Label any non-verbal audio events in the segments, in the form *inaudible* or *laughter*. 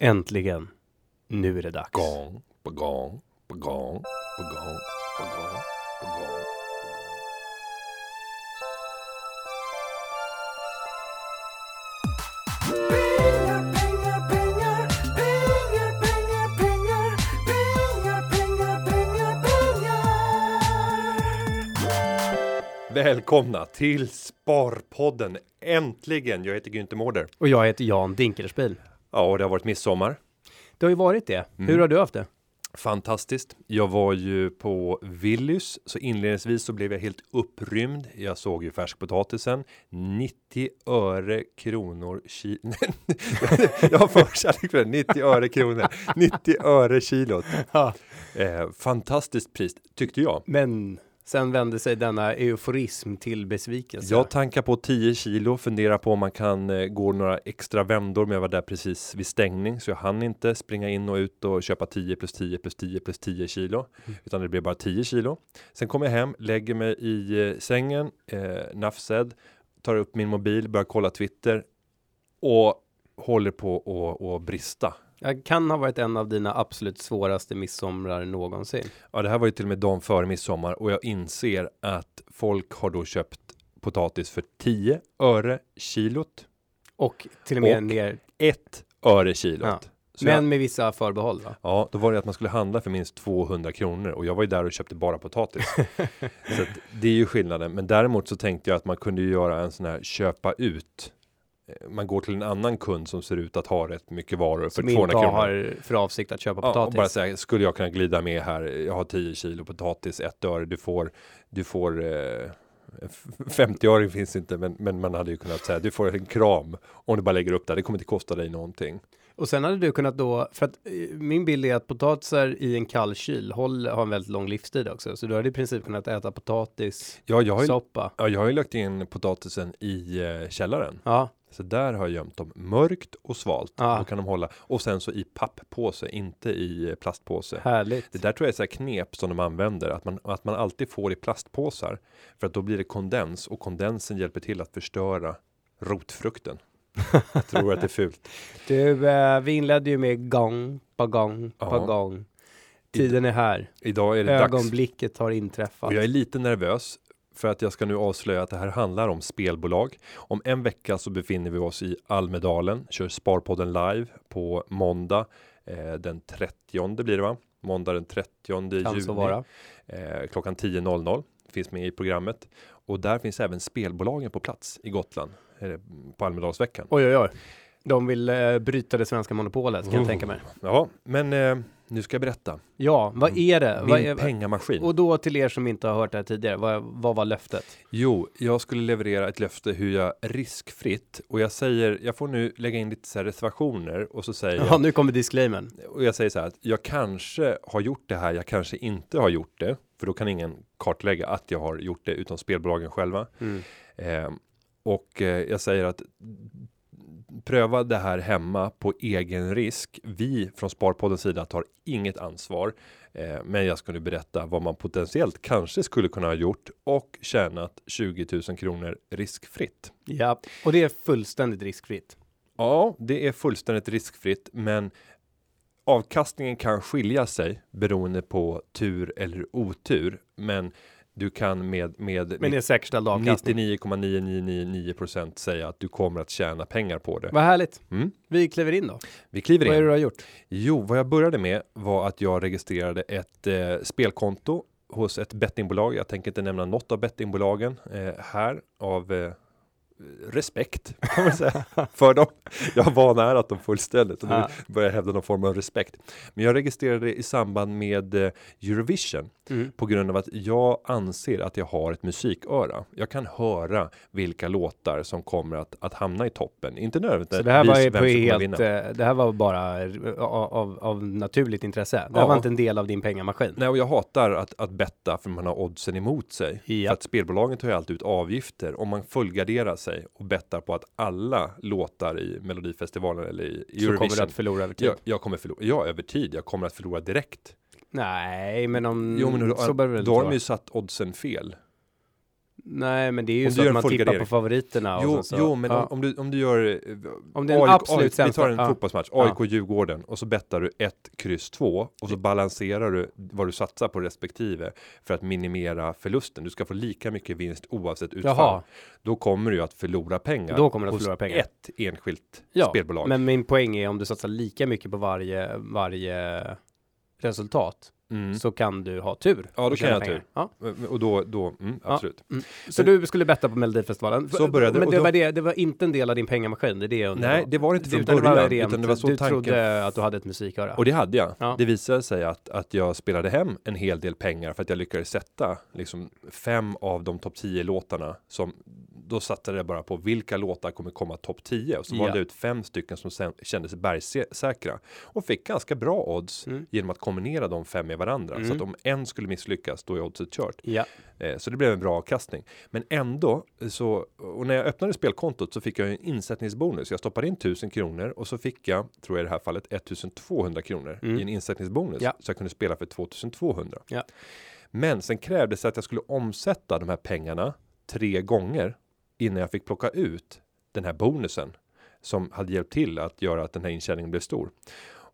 Äntligen. Nu är det dags. Gång på gång på gång på gång på gång. Välkomna till Sparpodden! Äntligen! Jag heter Günther Mårder. Och jag heter Jan Dinkelspiel. Ja, och det har varit midsommar. Det har ju varit det. Mm. Hur har du haft det? Fantastiskt. Jag var ju på Willys, så inledningsvis så blev jag helt upprymd. Jag såg ju färskpotatisen 90 öre kronor ki- *laughs* *laughs* Jag har förkärlek för det. 90 öre kronor. 90 öre kilot. Ja. Eh, fantastiskt pris tyckte jag. Men sen vände sig denna euforism till besvikelse. Jag tankar på 10 kilo, funderar på om man kan eh, gå några extra vändor, men jag var där precis vid stängning, så jag hann inte springa in och ut och köpa 10 plus 10 plus 10 plus 10 kilo, utan det blev bara 10 kilo. Sen kommer jag hem, lägger mig i eh, sängen, eh, nafsed, tar upp min mobil, börjar kolla Twitter och håller på att brista. Jag kan ha varit en av dina absolut svåraste midsomrar någonsin. Ja, det här var ju till och med dagen före midsommar och jag inser att folk har då köpt potatis för 10 öre kilot. Och till och med Och- ner. ett öre kilot. Ja. Men jag, med vissa förbehåll va? ja, då var det att man skulle handla för minst 200 kronor och jag var ju där och köpte bara potatis. *laughs* så att det är ju skillnaden. Men däremot så tänkte jag att man kunde göra en sån här köpa ut. Eh, Man går till en annan kund som ser ut att ha rätt mycket varor för Som 200 inte kronor. har för avsikt att köpa Ja, potatis. bara säga, skulle jag kunna glida med här? Jag har 10 kilo potatis, ett öre. Du får, du får eh, 50-öring finns inte, men, men man hade ju kunnat säga du får en kram om du bara lägger upp det. Det kommer inte kosta dig någonting. Och sen hade du kunnat då, för att eh, min bild är att potatisar i en kall kyl håll, har en väldigt lång livstid också. Så du hade i princip kunnat äta potatis, Ja, jag har ju, soppa. ja, jag har ju lagt in potatisen i eh, källaren. Ja, Så där har jag gömt dem mörkt och svalt. Ja. Då kan de hålla. Och sen så i papppåse, inte i eh, plastpåse. härligt. Det där tror jag är så här knep som de använder, att man, att man alltid får i plastpåsar. För att då blir det kondens och kondensen hjälper till att förstöra rotfrukten. Jag tror att det är fult. *laughs* Du, eh, vi inledde ju med gång på gång på Ja. gång. Tiden är här. Idag är det dags. Ögonblicket har inträffat. Och jag är lite nervös för att jag ska nu avslöja att det här handlar om spelbolag. Om en vecka så befinner vi oss i Almedalen, kör Sparpodden live på måndag eh, den 30 blir det va? Måndag den 30 kan juni vara. eh, klockan 10.00 finns med i programmet och där finns även spelbolagen på plats i Gotland eh, på Almedalsveckan. Oj, oj, oj. De vill eh, bryta det svenska monopolet kan jag Oh. tänka mig. Ja, men eh, nu ska jag berätta. Ja, vad är det? Min Vad är, pengamaskin. och då till er som inte har hört det här tidigare, vad, vad var löftet? Jo, jag skulle leverera ett löfte hur jag riskfritt och jag säger, jag får nu lägga in lite så här reservationer och så säger Ja, jag, nu kommer disclaimern. och jag säger så här att jag kanske har gjort det här, jag kanske inte har gjort det, för då kan ingen kartlägga att jag har gjort det utom spelbolagen själva. Mm. Eh, och eh, jag säger att pröva det här hemma på egen risk. Vi från Sparpoddens sida tar inget ansvar, eh, men jag ska nu berätta vad man potentiellt kanske skulle kunna ha gjort och tjänat 20 000 kronor riskfritt. Ja, och det är fullständigt riskfritt. Ja, det är fullständigt riskfritt, men avkastningen kan skilja sig beroende på tur eller otur. Men du kan med, med avkastning. 99,9999% säga att du kommer att tjäna pengar på det. Vad härligt. Mm. Vi kliver in då. Vi kliver Vad är det in. du har gjort? Jo, vad jag började med var att jag registrerade ett eh, spelkonto hos ett bettingbolag. Jag tänker inte nämna något av bettingbolagen eh, här av eh, respekt *laughs* kan man säga för dem. Jag vanärat dem fullständigt och nu Ja. börjar jag hävda någon form av respekt. Men jag registrerade det i samband med eh, Eurovision Mm. på grund av att jag anser att jag har ett musiköra. Jag kan höra vilka låtar som kommer att, att hamna i toppen. Inte nödvändigtvis Så det här var ju på helt, eh, det här var bara eh, av, av naturligt intresse. Det här Ja. var inte en del av din pengamaskin. Nej, och jag hatar att, att betta för man har oddsen emot sig. Ja. För att spelbolagen tar ju alltid ut avgifter om man fullgarderar sig och bettar på att alla låtar i Melodifestivalen eller i Så kommer Eurovision. du att förlora över tid. jag, jag kommer förlora, ja över tid, jag kommer att förlora direkt. Nej, men om... jo men då, så behöver det då har de ju satt oddsen fel. Nej, men det är ju Om så att man tippar gardering. på favoriterna. Jo, så, jo, men ja. om, du, om du gör eh, Om det är en AIK absolut Vi sämsta- tar en ja. fotbollsmatch. AIK-Djurgården och så bettar du ett kryss 2 och så balanserar du vad du satsar på respektive för att minimera förlusten. Du ska få lika mycket vinst oavsett utfall. Jaha. Då kommer du ju att förlora pengar. Då kommer du att förlora pengar. ett enskilt Ja, spelbolag. Men min poäng är om du satsar lika mycket på varje, varje resultat Mm. så kan du ha tur. Ja, då kan jag ha tur. Ja. Och då, då mm, Ja. absolut. Så du skulle betta på Melodifestivalen? Så började det, Men det då- var, det, det var inte en del av din pengamaskin, det är det jag undrar. Nej, det var det inte från utan början, Det var rent, utan det var så du tanken- trodde att du hade ett musiköra? Och det hade jag. Ja. Det visade sig att, att jag spelade hem en hel del pengar för att jag lyckades sätta liksom fem av de topp 10 låtarna som då satte det bara på vilka låtar kommer komma topp 10 och så Ja. valde jag ut fem stycken som sen kändes bergsäkra och fick ganska bra odds Mm. genom att kombinera de fem med varandra. Så Mm. att om en skulle misslyckas då är oddset kört. Ja. Eh, Så det blev en bra avkastning. Men ändå så, och när jag öppnade spelkontot så fick jag en insättningsbonus. Jag stoppade in 1000 kronor och så fick jag, tror jag i det här fallet, 1200 kronor Mm. i en insättningsbonus. Ja. Så jag kunde spela för 2200. Ja. Men sen krävdes det att jag skulle omsätta de här pengarna tre gånger innan jag fick plocka ut den här bonusen som hade hjälpt till att göra att den här intjäningen blev stor.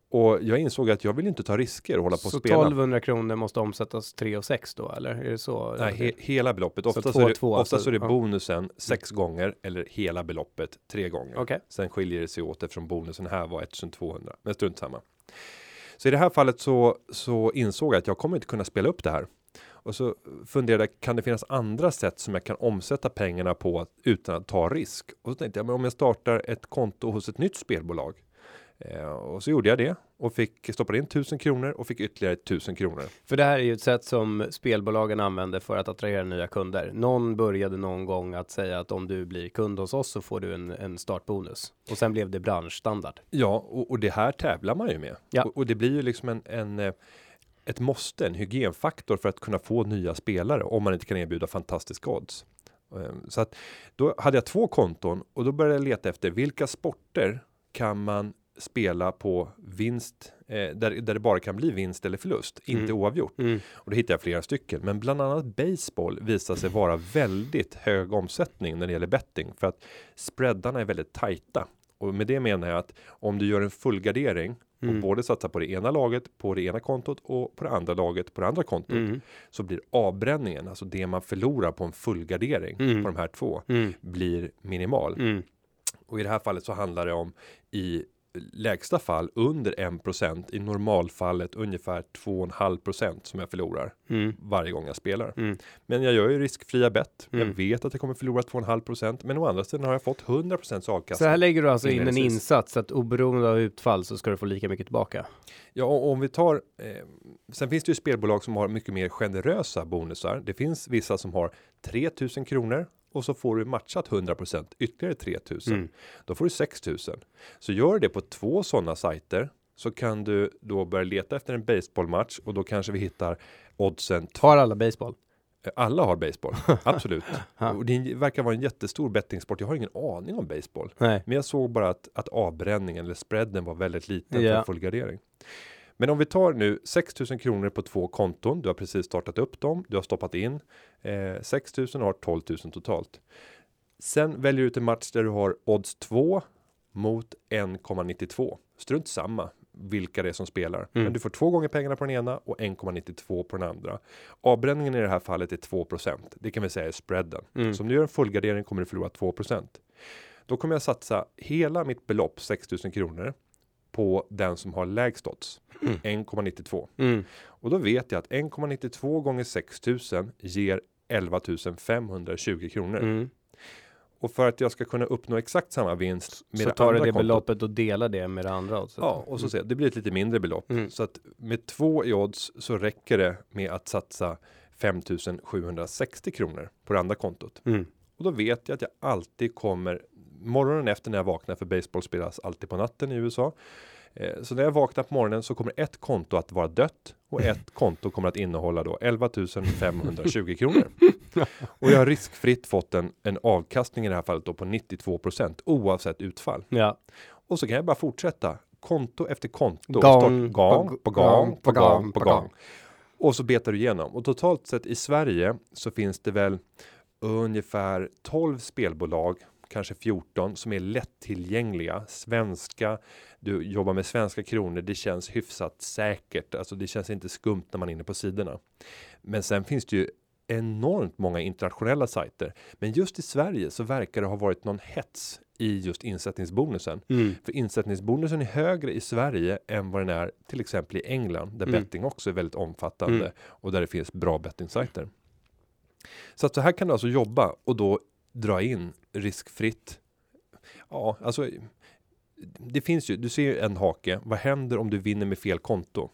Och jag insåg att jag vill inte ta risker och hålla på och Så spela. 1200 kronor måste omsättas 3 och 6 då, eller? Är det så? Nej, he hela beloppet. Så Oftast, två, är det, två, oftast alltså, är det ja. bonusen sex gånger eller hela beloppet tre gånger. Okej. Sen skiljer det sig åt eftersom bonusen här var 1200. Men strunt samma. Så i det här fallet så, så insåg jag att jag kommer inte kunna spela upp det här. Och så funderade jag, kan det finnas andra sätt som jag kan omsätta pengarna på utan att ta risk? Och så tänkte jag, men om jag startar ett konto hos ett nytt spelbolag. Eh, och så gjorde jag det och fick stoppa in 1000 kronor och fick ytterligare 1000 kronor. För det här är ju ett sätt som spelbolagen använder för att attrahera nya kunder. Någon började någon gång att säga att om du blir kund hos oss så får du en, en startbonus. Och sen blev det branschstandard. Ja, och, och det här tävlar man ju med. Ja. Och, och det blir ju liksom en, en eh, ett måste, en hygienfaktor för att kunna få nya spelare om man inte kan erbjuda fantastiska odds. Ehm, Så att då hade jag två konton och då började jag leta efter vilka sporter kan man spela på vinst eh, där, där det bara kan bli vinst eller förlust, inte Mm. oavgjort. Mm. Och då hittade jag flera stycken, men bland annat baseball visar sig vara väldigt hög omsättning när det gäller betting för att spreadarna är väldigt tajta. Och med det menar jag att om du gör en fullgardering och Mm. både satsar på det ena laget på det ena kontot och på det andra laget på det andra kontot Mm. så blir avbränningen, alltså det man förlorar på en fullgardering Mm. på de här två Mm. blir minimal. Mm. Och i det här fallet så handlar det om i lägsta fall under 1% i normalfallet ungefär 2,5% som jag förlorar Mm. varje gång jag spelar. Mm. Men jag gör ju riskfria bett. Jag Mm. vet att jag kommer förlora 2,5% men å andra sidan har jag fått 100% avkastning. Så här lägger du alltså in en insats att oberoende av utfall så ska du få lika mycket tillbaka. Ja, och om vi tar eh, sen finns det ju spelbolag som har mycket mer generösa bonusar. Det finns vissa som har 3000 kronor och så får du matchat 100% ytterligare 3000. Mm. Då får du 6000. Så gör det på två sådana sajter så kan du då börja leta efter en baseballmatch och då kanske vi hittar oddsen. Har alla baseball? Alla har baseball, *laughs* absolut. Och det verkar vara en jättestor bettingsport. Jag har ingen aning om baseball, Nej. men jag såg bara att, att avbränningen eller spreaden var väldigt liten Ja. för fullgardering. Men om vi tar nu 6000 kronor på två konton. Du har precis startat upp dem. Du har stoppat in eh, 6000 och har 12 000 totalt. Sen väljer du ut en match där du har odds 2 mot 1,92. Strunt samma vilka det är som spelar. Mm. Men du får två gånger pengarna på den ena och 1,92 på den andra. Avbränningen i det här fallet är 2% Det kan vi säga är spreaden. Mm. Så om du gör en fullgardering kommer du förlora 2% Då kommer jag satsa hela mitt belopp 6000 kronor på den som har lägst odds. Mm. 1,92. Mm. Och då vet jag att 1,92 gånger 6000 ger 11 520 kronor. Mm. Och för att jag ska kunna uppnå exakt samma vinst med Så det tar du det kontot, beloppet och delar det med det andra. Alltså. Ja, och så ser jag, det blir ett lite mindre belopp. Mm. Så att med två i odds så räcker det med att satsa 5760 kronor på det andra kontot. Mm. Och då vet jag att jag alltid kommer morgonen efter när jag vaknar för baseball spelas alltid på natten i USA. Eh, Så när jag vaknar på morgonen så kommer ett konto att vara dött och ett *laughs* konto kommer att innehålla då 11 520 kronor. *laughs* Och jag har riskfritt fått en, en avkastning i det här fallet då på 92% oavsett utfall. Ja. Och så kan jag bara fortsätta konto efter konto. Gång gång, på gång, på gång, på gång. Och så betar du igenom. Och totalt sett i Sverige så finns det väl ungefär 12 spelbolag, kanske 14 som är lättillgängliga, svenska. Du jobbar med svenska kronor. Det känns hyfsat säkert. Alltså det känns inte skumt när man är inne på sidorna. Men sen finns det ju enormt många internationella sajter. Men just i Sverige så verkar det ha varit någon hets i just insättningsbonusen. Mm. För insättningsbonusen är högre i Sverige än vad den är till exempel i England där Mm. betting också är väldigt omfattande Mm. och där det finns bra bettingsajter. Så att så här kan du alltså jobba och då dra in riskfritt. Ja, alltså det finns ju, du ser ju en hake. Vad händer om du vinner med fel konto?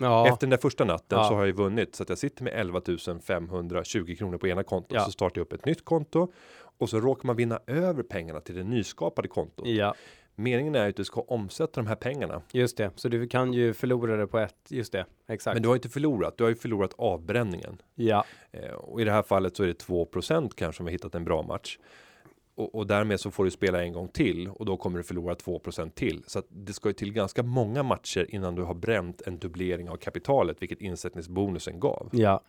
Ja, Efter den där första natten Ja. så har jag ju vunnit så att jag sitter med 11 520 kronor på ena kontot. Ja. Så startar jag upp ett nytt konto och så råkar man vinna över pengarna till det nyskapade kontot. ja, Meningen är att du ska omsätta de här pengarna. just det. Så du kan ju förlora det på ett, just det, exakt. Men du har inte förlorat, du har ju förlorat avbränningen. Ja, Eh, och i det här fallet så är det 2% kanske om vi hittat en bra match. Och, och därmed så får du spela en gång till och då kommer du förlora 2% till. Så att det ska ju till ganska många matcher innan du har bränt en dubblering av kapitalet, vilket insättningsbonusen gav. ja,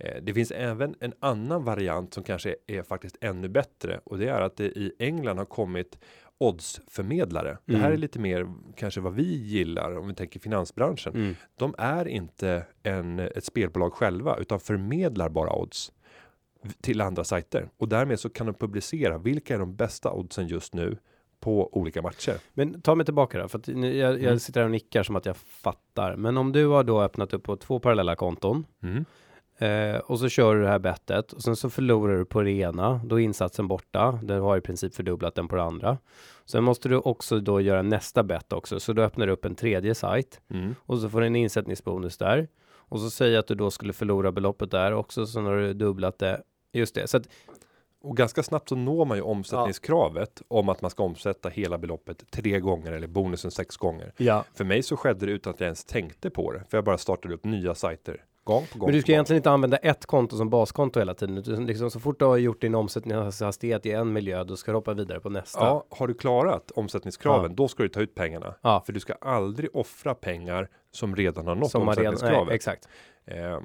Eh, Det finns även en annan variant som kanske är faktiskt ännu bättre och det är att det i England har kommit oddsförmedlare. Det här Mm. är lite mer kanske vad vi gillar om vi tänker finansbranschen. mm. De är inte en, ett spelbolag själva utan förmedlar bara odds till andra sajter och därmed så kan de publicera vilka är de bästa oddsen just nu på olika matcher. Men ta mig tillbaka då, för att jag, jag Mm. sitter här och nickar som att jag fattar. Men om du har då öppnat upp på två parallella konton Mm. Eh, och så kör du det här bettet och sen så förlorar du på det ena, då är insatsen borta. Du har i princip fördubblat den på det andra. Sen måste du också då göra nästa bett också, så du öppnar upp en tredje sajt Mm. och så får du en insättningsbonus där. Och så säger jag att du då skulle förlora beloppet där också, så har du dubblat det. Just det, så att Och ganska snabbt så når man ju omsättningskravet om att man ska omsätta hela beloppet tre gånger eller bonusen sex gånger. ja. För mig så skedde det utan att jag ens tänkte på det. För jag bara startade upp nya sajter gång på gång. Men du ska egentligen inte använda ett konto som baskonto hela tiden. utan Liksom så fort du har gjort din omsättningshastighet i en miljö, då ska du hoppa vidare på nästa. Ja, har du klarat omsättningskraven, Ja. då ska du ta ut pengarna. Ja. För du ska aldrig offra pengar som redan har nått som man redan, omsättningskravet. nej, exakt. Ehm,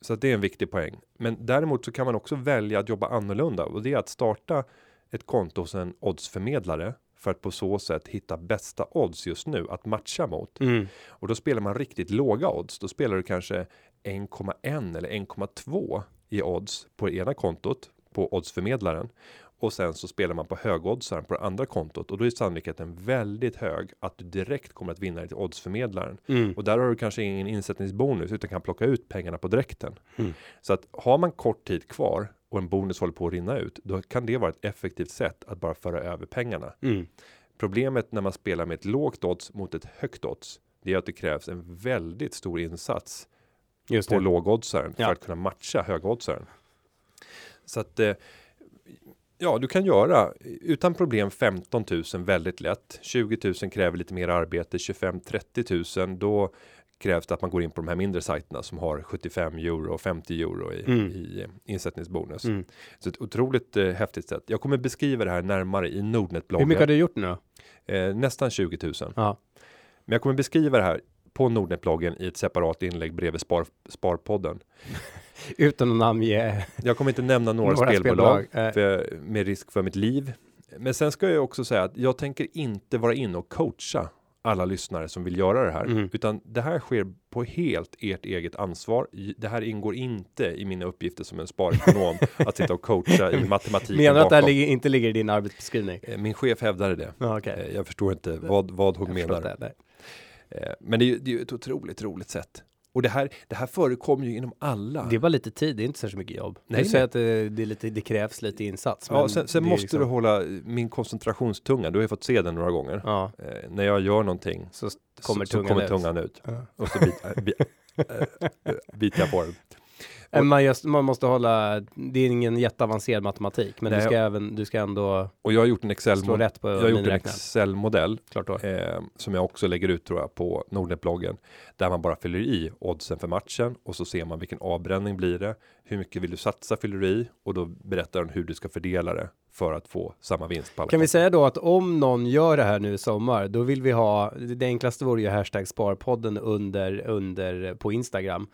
så det är en viktig poäng. Men däremot så kan man också välja att jobba annorlunda och det är att starta ett konto hos en oddsförmedlare för att på så sätt hitta bästa odds just nu att matcha mot. Mm. Och då spelar man riktigt låga odds. Då spelar du kanske 1,1 eller 1,2 i odds på det ena kontot på oddsförmedlaren. Och sen så spelar man på högoddsaren på det andra kontot och då är sannolikheten väldigt hög att du direkt kommer att vinna det till oddsförmedlaren. Mm. Och där har du kanske ingen insättningsbonus utan kan plocka ut pengarna på direkten. Mm. Så att har man kort tid kvar och en bonus håller på att rinna ut, då kan det vara ett effektivt sätt att bara föra över pengarna. Mm. Problemet när man spelar med ett lågt odds mot ett högt odds, det är att det krävs en väldigt stor insats Just på lågoddsaren Ja. för att kunna matcha högoddsaren. Så att eh, ja, du kan göra utan problem 15 000 väldigt lätt. 20 000 kräver lite mer arbete, 25 30 000 då krävs det att man går in på de här mindre sajterna som har 75 euro och 50 euro i, Mm. i eh, insättningsbonus. Mm. Så ett otroligt eh, häftigt sätt. Jag kommer beskriva det här närmare i Hur mycket har du gjort nu? Eh, nästan 20 000. Ja. Men jag kommer beskriva det här på Nordnet-bloggen i ett separat inlägg bredvid Spar, Sparpodden. *laughs* Utan att namnge Jag kommer inte nämna några, Några spelbolag, spelbolag, eh. för, med risk för mitt liv. Men sen ska jag också säga att jag tänker inte vara inne och coacha alla lyssnare som vill göra det här, Mm. utan det här sker på helt ert eget ansvar. Det här ingår inte i mina uppgifter som en sparekonom *laughs* att sitta och coacha i matematiken Menar du att det här ligger, inte ligger i din arbetsbeskrivning? Eh, Min chef hävdade det. Ja, okej. Eh, Jag förstår inte vad, vad hon Jag menar. Det. Eh, Men det är ju det är ju ett otroligt roligt sätt. Och det här, det här förekommer ju inom alla. Det är bara lite tid, det är inte särskilt mycket jobb. Nej, du säger att det, det, är lite, det krävs lite insats. Ja, sen, sen det måste liksom- du hålla min koncentrationstunga. Du har ju fått se den några gånger. Ja, Eh, när jag gör någonting så kommer så, så tungan kommer ut. tungan ut. Ja. Och så bit, bi, *laughs* äh, äh, biter jag på den. Men man, just, man måste hålla, det är ingen jätteavancerad matematik, men du Nej. ska även, du ska ändå Och jag har gjort en Excel. Excel-modell då. eh, som jag också lägger ut tror jag på Nordnet-bloggen. Där man bara fyller i oddsen för matchen och så ser man vilken avbränning blir det. Hur mycket vill du satsa fyller du i och då berättar den hur du ska fördela det för att få samma vinst på alla Kan vi säga då att om någon gör det här nu i sommar, då vill vi ha, det enklaste vore ju hashtag sparpodden under, under på Instagram.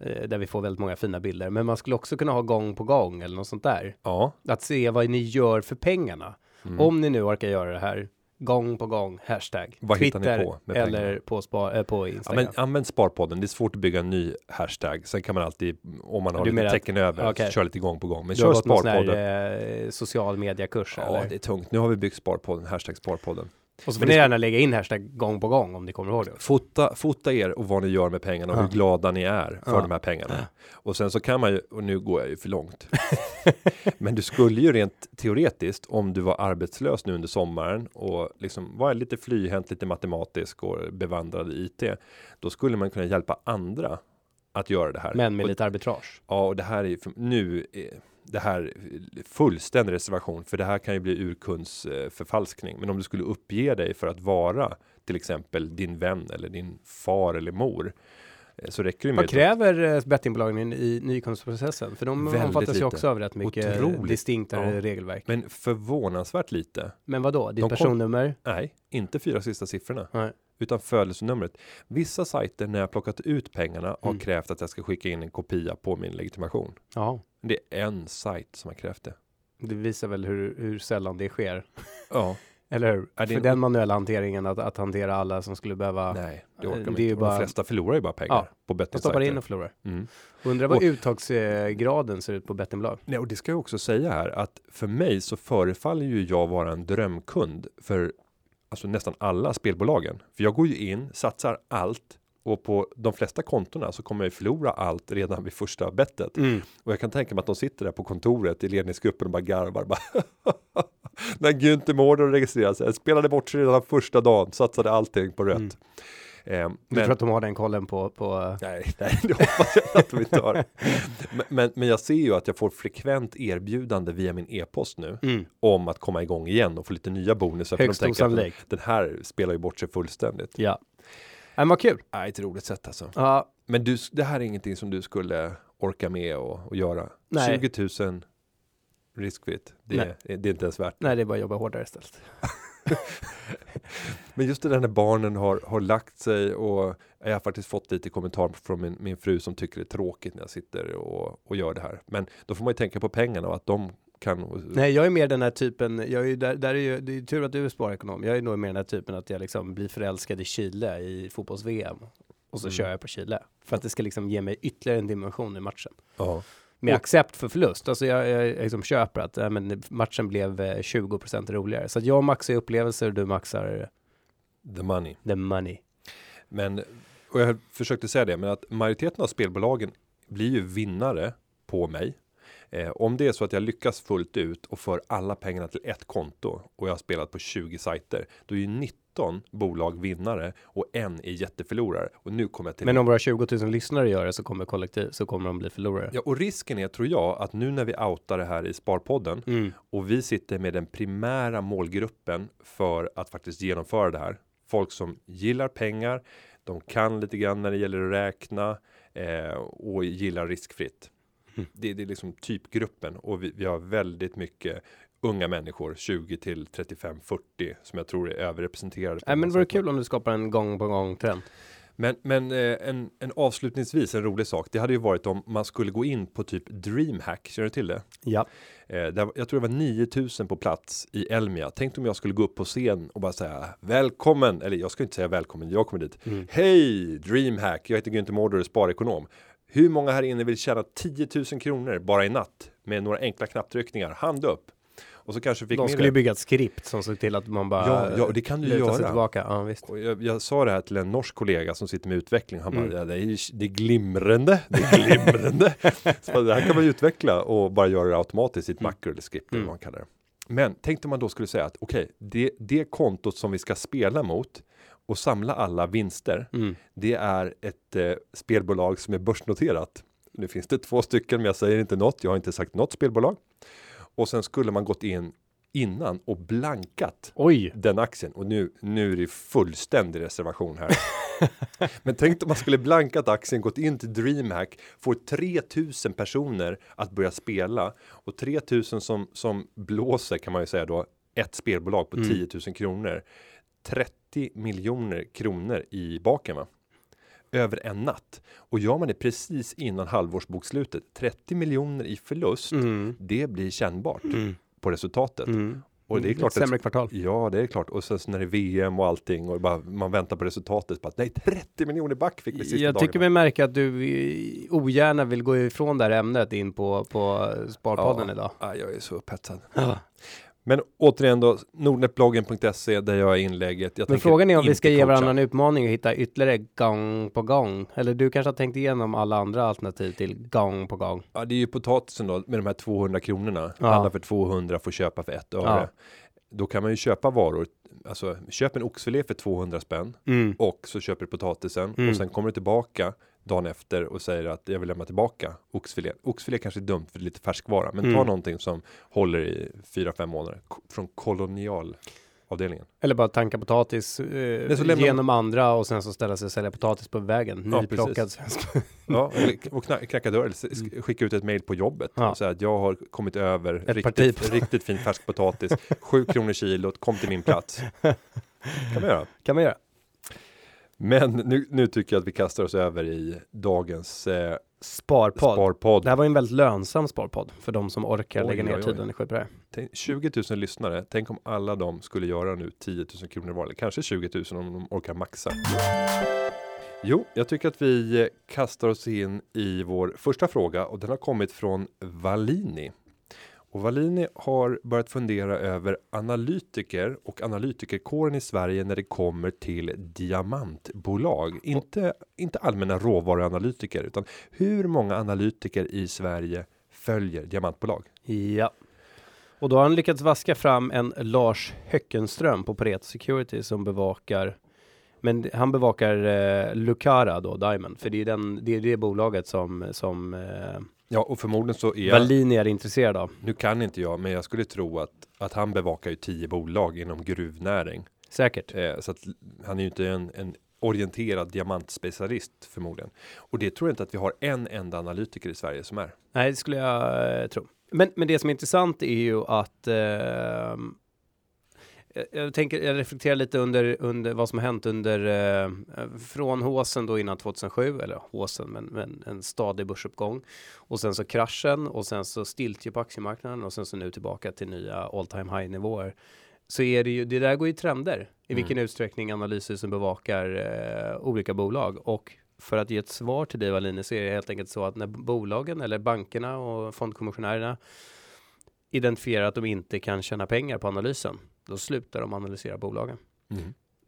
Eh, där vi får väldigt många fina bilder. Men man skulle också kunna ha gång på gång eller något sånt där. Ja, Att se vad ni gör för pengarna. Mm. Om ni nu orkar göra det här gång på gång, hashtag, Vad hittar ni Twitter på med eller på, spa, äh, på Ja, Instagram. men använd Sparpodden. Det är svårt att bygga en ny hashtag. Sen kan man alltid, om man har Du lite att- tecken över, okej. köra lite gång på gång. Men du kör Sparpodden. här eh, social media-kurs Ja, eller? det är tungt. Nu har vi byggt Sparpodden, hashtag Sparpodden. Och så får ni gärna lägga in hashtag gång på gång om ni kommer ihåg det. Fota, fota er och vad ni gör med pengarna och Ja. hur glada ni är för Ja. de här pengarna. Och sen så kan man ju, och nu går jag ju för långt. *laughs* Men du skulle ju rent teoretiskt, om du var arbetslös nu under sommaren och liksom var lite flyhänt, lite matematisk och bevandrad i IT. Då skulle man kunna hjälpa andra att göra det här. Men med och, lite arbitrage. Ja, och det här är ju nu är det här fullständig reservation, för det här kan ju bli urkundsförfalskning. Men om du skulle uppge dig för att vara till exempel din vän eller din far eller mor eh, så räcker det med Vad kräver eh, bettingbolagen i, nykundsprocessen? För de Väldigt omfattas ju lite. också av rätt mycket Otroligt. distinktare Ja. regelverk. Men förvånansvärt lite. Men vad då? Ditt De kom- personnummer? Nej, inte fyra sista siffrorna. Nej. Utan födelsenumret. Vissa sajter när jag plockat ut pengarna har Mm. krävt att jag ska skicka in en kopia på min legitimation. Ja, Det är en sajt som har krävt det. det visar väl hur, hur sällan det sker. Ja, *laughs* Eller hur? För en- den manuella hanteringen att, att hantera alla som skulle behöva nej, det Eh, orkar man är ju inte. Bara- De flesta förlorar ju bara pengar Ja, på de stoppar in bettingsajter. och förlorar. Mm. Undrar vad Och- uttagsgraden ser ut på bettingbolag. Nej, och det ska jag också säga här att för mig så förefaller ju jag vara en drömkund för alltså nästan alla spelbolagen. För jag går ju in, satsar allt och på de flesta kontona så kommer jag förlora allt redan vid första bettet. Mm. Och jag kan tänka mig att de sitter där på kontoret i ledningsgruppen och bara garvar. Bara *laughs* När Günther Mårder registrerade sig, spelade bort sig redan första dagen, satsade allting på rött. Mm. Eh, Du tror att de har den kollen på, på Nej, *laughs* nej, det hoppas jag att de inte har. Men, men, men jag ser ju att jag får frekvent erbjudande via min e-post nu mm. om att komma igång igen och få lite nya bonusar. de högst osannolikt. Den här spelar ju bort sig fullständigt. Ja. Men vad kul. Nej, ett roligt sätt alltså. Ja, Men du, det här är ingenting som du skulle orka med och, och göra. Nej. 20 000 riskfritt. Det, Nej. är- det är inte ens värt. nej, det är bara att jobba hårdare istället. *laughs* Men just det där när barnen har, har lagt sig och jag har faktiskt fått lite kommentar från min, min fru som tycker det är tråkigt när jag sitter och, och gör det här. Men då får man ju tänka på pengarna och att de kan. Nej, jag är mer den här typen, jag är ju där, där är ju, det är tur att du är sparekonom. Jag är nog mer den här typen att jag liksom blir förälskad i Chile i fotbolls-VM. Och så Mm. kör jag på Chile. För att det ska liksom ge mig ytterligare en dimension i matchen. Ja. Med Och- accept för förlust. Alltså jag, jag, jag liksom köper att äh, men matchen blev eh, 20% roligare. Så att jag maxar upplevelser och du maxar The money. the money. Men och jag försökte säga det, men att majoriteten av spelbolagen blir ju vinnare på mig. Eh, om det är så att jag lyckas fullt ut och för alla pengarna till ett konto och jag har spelat på 20 sajter, då är ju 19 bolag vinnare och en är jätteförlorare. Och nu kommer jag till Men om våra 20 000 lyssnare gör det så kommer kollektiv, så kommer de bli förlorare. Ja, och risken är, tror jag, att nu när vi outar det här i Sparpodden Mm. och vi sitter med den primära målgruppen för att faktiskt genomföra det här. Folk som gillar pengar, de kan lite grann när det gäller att räkna eh, och gillar riskfritt. Mm. Det, det är liksom typgruppen och vi, vi har väldigt mycket unga människor 20 till 35 40 som jag tror är överrepresenterade. Nej, men vore kul om du skapar en gång på gång trend. Men, men eh, en, en avslutningsvis en rolig sak. Det hade ju varit om man skulle gå in på typ DreamHack. Känner du till det? Ja. Eh, där, jag tror det var 9000 på plats i Elmia. Tänk om jag skulle gå upp på scen och bara säga välkommen. Eller jag ska inte säga välkommen. Jag kommer dit. Mm. Hej DreamHack. Jag heter Günther Mårder, sparekonom. Hur många här inne vill tjäna 10 000 kronor bara i natt med några enkla knapptryckningar? Hand upp. Och så kanske fick De skulle ju bygga ett skript som såg till att man bara Ja, ja, det kan du göra. tillbaka. Ja, visst. Och jag, jag sa det här till en norsk kollega som sitter med utveckling. Han Mm. bara, det, är, det är glimrande, det är glimrande. *laughs* så det här kan man utveckla och bara göra det automatiskt i ett Mm. makro eller eller Mm. vad man kallar det. Men tänk om man då skulle säga att okej, det, det kontot som vi ska spela mot och samla alla vinster, Mm. det är ett eh, spelbolag som är börsnoterat. Nu finns det två stycken, men jag säger inte något. Jag har inte sagt något spelbolag. Och sen skulle man gått in innan och blankat Oj! den aktien och nu, nu är det fullständig reservation här. *laughs* Men tänk om man skulle blankat aktien, gått in till DreamHack, får 3000 personer att börja spela och 3000 som, som blåser kan man ju säga då ett spelbolag på Mm. 10 000 kronor. 30 miljoner kronor i baken va? över en natt och gör man det precis innan halvårsbokslutet 30 miljoner i förlust. Mm. Det blir kännbart Mm. på resultatet Mm. och det är Mm. klart Ett sämre kvartal. Ja, det är klart. Och sen så när det är VM och allting och bara, man väntar på resultatet. Bara, nej, 30 miljoner back fick vi sista Jag tycker mig märka att du eh, ogärna vill gå ifrån det här ämnet in på, på Sparpodden Ja. idag. Ja, jag är så upphetsad. Ja. Men återigen då, nordnetbloggen.se där jag är inlägget. Jag Men frågan är om vi ska ge varandra en utmaning och hitta ytterligare gång på gång. Eller du kanske har tänkt igenom alla andra alternativ till gång på gång. Ja, det är ju potatisen då med de här 200 kronorna. Ja. Alla för 200 får köpa för ett öre. Ja. Då kan man ju köpa varor. Alltså köp en oxfilé för 200 spänn Mm. och så köper du potatisen Mm. och sen kommer du tillbaka dagen efter och säger att jag vill lämna tillbaka oxfilé. Oxfilé kanske är dumt för det är lite färskvara, men ta Mm. någonting som håller i 4-5 månader Ko- från kolonialavdelningen. Eller bara tanka potatis så eh, lämnar- genom andra och sen så ställa sig och sälja potatis på vägen. Ja, Nyplockad svensk. *laughs* Ja, och kna- knacka dör eller s- sk- skicka ut ett mejl på jobbet Mm. Ja. och säga att jag har kommit över Ett riktigt, riktigt fin färsk potatis, 7 kronor kilot, kom till min plats. *laughs* kan man göra. kan man göra. Men nu, nu tycker jag att vi kastar oss över i dagens eh, Sparpodd. sparpodd. Det här var ju en väldigt lönsam sparpodd för de som orkar Oj, lägga ner oj, tid och energi på det här. Tänk, 20 000 lyssnare, tänk om alla de skulle göra nu 10 000 kronor var, eller kanske 20 000 om de orkar maxa. Jo, jag tycker att vi eh, kastar oss in i vår första fråga och den har kommit från Valini. Och Valini har börjat fundera över analytiker och analytikerkåren i Sverige när det kommer till diamantbolag. Inte, inte allmänna råvaruanalytiker utan hur många analytiker i Sverige följer diamantbolag? Ja. Och då har han lyckats vaska fram en Lars Höckenström på Pareto Security som bevakar men han bevakar eh, Lucara då, Diamond, för det är den, det är det bolaget som, som eh, Ja, och förmodligen så är Wallin är intresserad av. Nu kan inte jag, men jag skulle tro att, att han bevakar ju tio bolag inom gruvnäring. Säkert. Eh, så att han är ju inte en, en orienterad diamantspecialist förmodligen. Och det tror jag inte att vi har en enda analytiker i Sverige som är. Nej, det skulle jag eh, tro. Men, men det som är intressant är ju att eh, jag, jag tänker, jag reflekterar lite under, under vad som har hänt under eh, från håsen då innan 2007, eller håsen, men, men en stadig börsuppgång. Och sen så kraschen och sen så stiltje på aktiemarknaden och sen så nu tillbaka till nya all time high nivåer. Så är det ju, det där går ju trender i vilken utsträckning analyser som bevakar eh, olika bolag. Och för att ge ett svar till dig Wallin så är det helt enkelt så att när bolagen eller bankerna och fondkommissionärerna identifierar att de inte kan tjäna pengar på analysen, då slutar de analysera bolagen.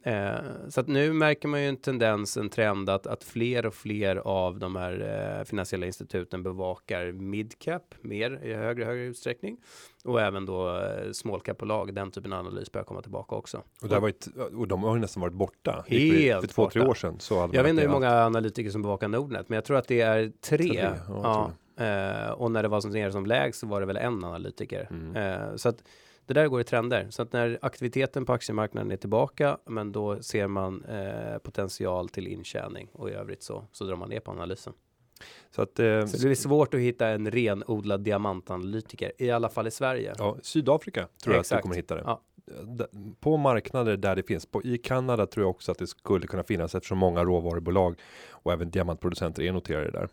Eh, så att nu märker man ju en tendens, en trend att, att fler och fler av de här eh, finansiella instituten bevakar midcap mer i högre högre utsträckning och även då eh, small cap-bolag. Den typen av analys börjar komma tillbaka också. Och, det har varit, och de har ju nästan varit borta. Helt för, för två, tre borta. år sedan. Så hade Jag vet inte hur många analytiker som bevakar Nordnet, men jag tror att det är tre. Tre, ja, ja, eh, och när det var som som lägst så var det väl en analytiker. Mm. Eh, så att det där går i trender. Så att när aktiviteten på aktiemarknaden är tillbaka, men då ser man eh, potential till intjäning och i övrigt så, så drar man ner på analysen. Så att, eh, Så det blir svårt att hitta en renodlad diamantanalytiker, i alla fall i Sverige. ja, Sydafrika tror jag att du kommer hitta det. Ja. På marknader där det finns, på, i Kanada tror jag också att det skulle kunna finnas eftersom många råvarubolag och även diamantproducenter är noterade där.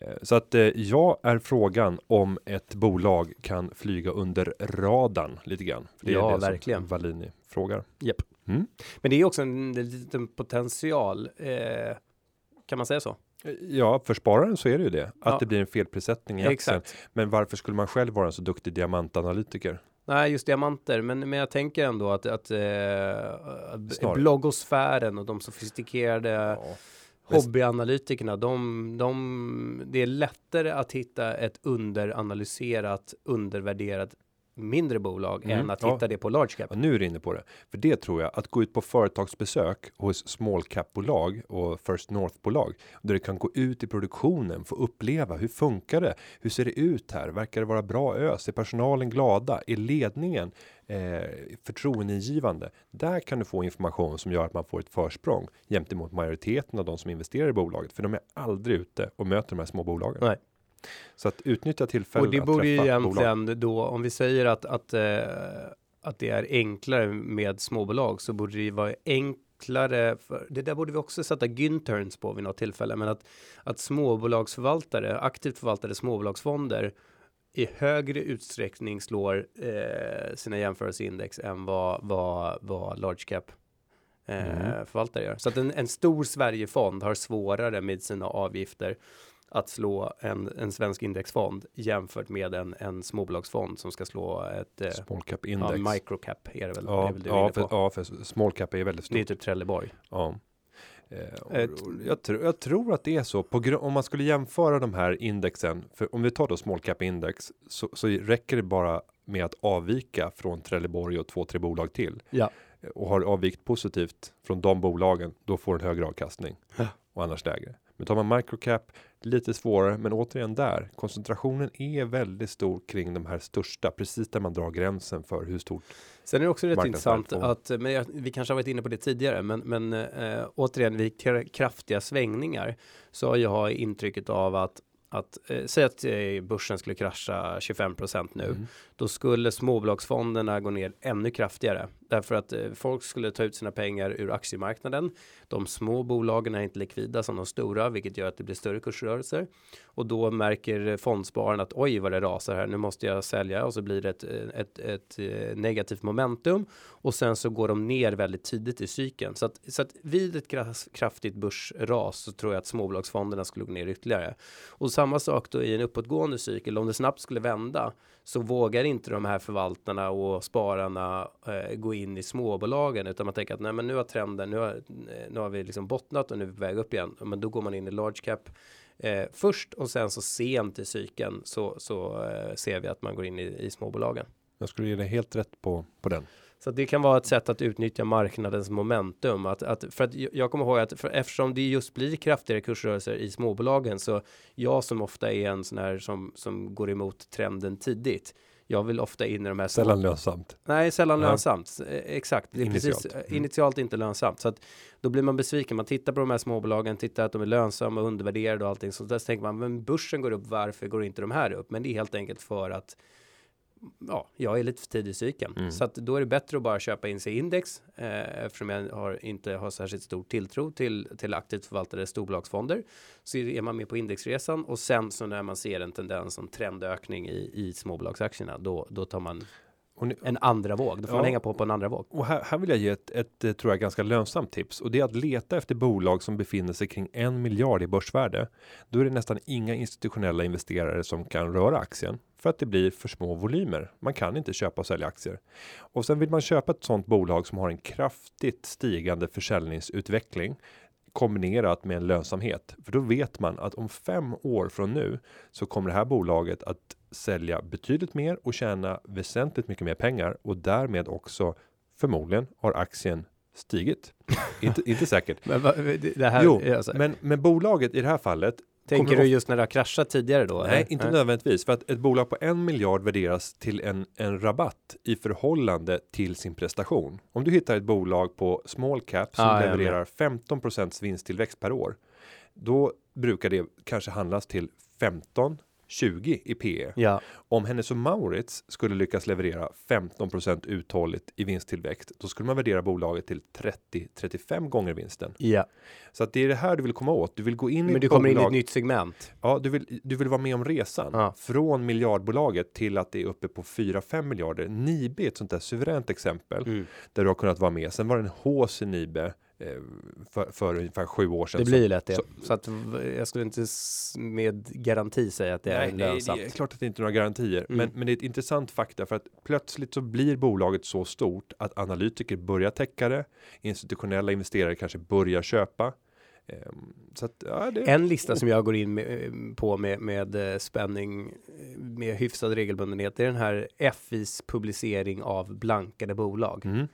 Eh, Så att eh, ja är frågan om ett bolag kan flyga under radarn lite grann. För Det Ja, är det verkligen. som Valini frågar. Japp. Mm. Men det är också en liten potential, eh, kan man säga så? Eh, Ja, för spararen så är det ju det. Att Ja. det blir en felprissättning i aktien. Exakt. Men varför skulle man själv vara en så duktig diamantanalytiker? Nej, just diamanter, men, men jag tänker ändå att, att eh, bloggosfären och de sofistikerade Ja. Hobbyanalytikerna, de, de, det är lättare att hitta ett underanalyserat, undervärderat mindre bolag Mm, än att ja. hitta det på large cap. Ja, nu är du inne på det. För det tror jag, att gå ut på företagsbesök hos small cap-bolag och First North-bolag. Där du kan gå ut i produktionen, få uppleva hur funkar det? Hur ser det ut här? Verkar det vara bra ös? Är personalen glada? Är ledningen eh, förtroendeingivande? Där kan du få information som gör att man får ett försprång jämte mot majoriteten av de som investerar i bolaget. För de är aldrig ute och möter de här små bolagen. Nej. Så att utnyttja tillfället Och det borde ju träffa bolag. egentligen då, om vi säger att, att, eh, att det är enklare med småbolag så borde det ju vara enk enklare, för, det där borde vi också sätta Günterns på vid något tillfälle, men att, att småbolagsförvaltare, aktivt förvaltade småbolagsfonder i högre utsträckning slår eh, sina jämförelseindex än vad, vad, vad large cap eh, Mm. förvaltare gör. Så att en, en stor Sverigefond har svårare med sina avgifter att slå en, en svensk indexfond jämfört med en, en småbolagsfond som ska slå ett eh, Small cap ja, index. microcap är det väl, Ja, är väl det ja, ja, för, ja, för small cap är väldigt Det är stort. typ Trelleborg. Ja. Eh, och jag, tror, jag tror att det är så. Om man skulle jämföra de här indexen, för om vi tar då small cap index, så, så räcker det bara med att avvika från Trelleborg och två, tre bolag till. Ja. Eh, Och har avvikt positivt från de bolagen, då får en högre avkastning. Ja. Och annars lägre. Men tar man microcap, lite svårare, men återigen där, koncentrationen är väldigt stor kring de här största, precis där man drar gränsen för hur stort. Sen är det också rätt intressant att, men jag, vi kanske har varit inne på det tidigare, men, men eh, återigen vid kra- kraftiga svängningar så har jag intrycket av att att eh, säg att eh, börsen skulle krascha 25% nu, Mm. då skulle småbolagsfonderna gå ner ännu kraftigare därför att eh, folk skulle ta ut sina pengar ur aktiemarknaden. De små bolagen är inte likvida som de stora, vilket gör att det blir större kursrörelser och då märker fondspararna att oj vad det rasar här. Nu måste jag sälja och så blir det ett, eh, ett, ett, eh, negativt momentum och sen så går de ner väldigt tidigt i cykeln så att, så att vid ett kraftigt börsras så tror jag att småbolagsfonderna skulle gå ner ytterligare och samma sak då i en uppåtgående cykel. Om det snabbt skulle vända så vågar inte de här förvaltarna och spararna eh, gå in i småbolagen utan man tänker att nej, men nu har trenden, nu har, eh, nu har vi liksom bottnat och nu är vi på väg upp igen. Men då går man in i large cap eh, först och sen så sent i cykeln så, så eh, ser vi att man går in i, i småbolagen. Jag skulle ge dig helt rätt på, på den. Så det kan vara ett sätt att utnyttja marknadens momentum. Att, att, för att jag- kommer ihåg att för, eftersom det just blir kraftigare kursrörelser i småbolagen så jag som ofta är en sån här som, som går emot trenden tidigt. Jag vill ofta in i de här Sällan lönsamt. Nej, sällan Nej. lönsamt. Eh, Exakt, det är Initialt. precis Mm. initialt inte lönsamt. Så att då blir man besviken. Man tittar på de här småbolagen, tittar att de är lönsamma och undervärderade och allting. Så där tänker man, men börsen går upp, varför går inte de här upp? Men det är helt enkelt för att ja, jag är lite för tidig i cykeln. Mm. Så att då är det bättre att bara köpa in sig i index eh, eftersom jag har, inte har särskilt stor tilltro till, till aktivt förvaltade storbolagsfonder. Så är man med på indexresan och sen så när man ser en tendens, en trendökning i, i småbolagsaktierna, då, då tar man ni, en andra våg. Då får Ja. man hänga på på en andra våg. och här, här vill jag ge ett, ett, eh, tror jag, ganska lönsamt tips. Och det är att leta efter bolag som befinner sig kring en miljard i börsvärde. Då är det nästan inga institutionella investerare som kan röra aktien. För att det blir för små volymer. Man kan inte köpa och sälja aktier. Och sen vill man köpa ett sådant bolag som har en kraftigt stigande försäljningsutveckling kombinerat med en lönsamhet. För då vet man att om fem år från nu så kommer det här bolaget att sälja betydligt mer och tjäna väsentligt mycket mer pengar och därmed också förmodligen har aktien stigit. *laughs* inte, inte säkert. Men va, det här, Jo, alltså, men, men bolaget i det här fallet tänker du just när det har kraschat tidigare då? Nej, eller? inte nödvändigtvis för att ett bolag på en miljard värderas till en, en rabatt i förhållande till sin prestation. Om du hittar ett bolag på small cap som Ah, levererar 15% vinsttillväxt per år. Då brukar det kanske handlas till 15 20 i PE. Ja, Om Hennes och Maurits skulle lyckas leverera 15% uthålligt i vinsttillväxt, då skulle man värdera bolaget till 30-35 gånger vinsten. ja. Så att det är det här du vill komma åt. Du vill gå in i Men ett du kommer in i bolag. ett nytt segment. Ja, du vill, du vill vara med om resan Ja. från miljardbolaget till att det är uppe på 4-5 miljarder. Nibe är ett sånt där suveränt exempel Mm. där du har kunnat vara med. Sen var det en hås i Nibe för, för ungefär sju år sedan. Det blir lätt det. så- Så, att jag skulle inte med garanti säga att det är Nej, nej, lönsamt. det är klart att det inte är några garantier, Mm. men, men det är ett intressant fakta för att plötsligt så blir bolaget så stort att analytiker börjar täcka det. Institutionella investerare kanske börjar köpa. Ehm, att, ja, det, En lista som jag går in med, eh, på med, med eh, spänning eh, med hyfsad regelbundenhet är den här FIs publicering av blankade bolag. Mm.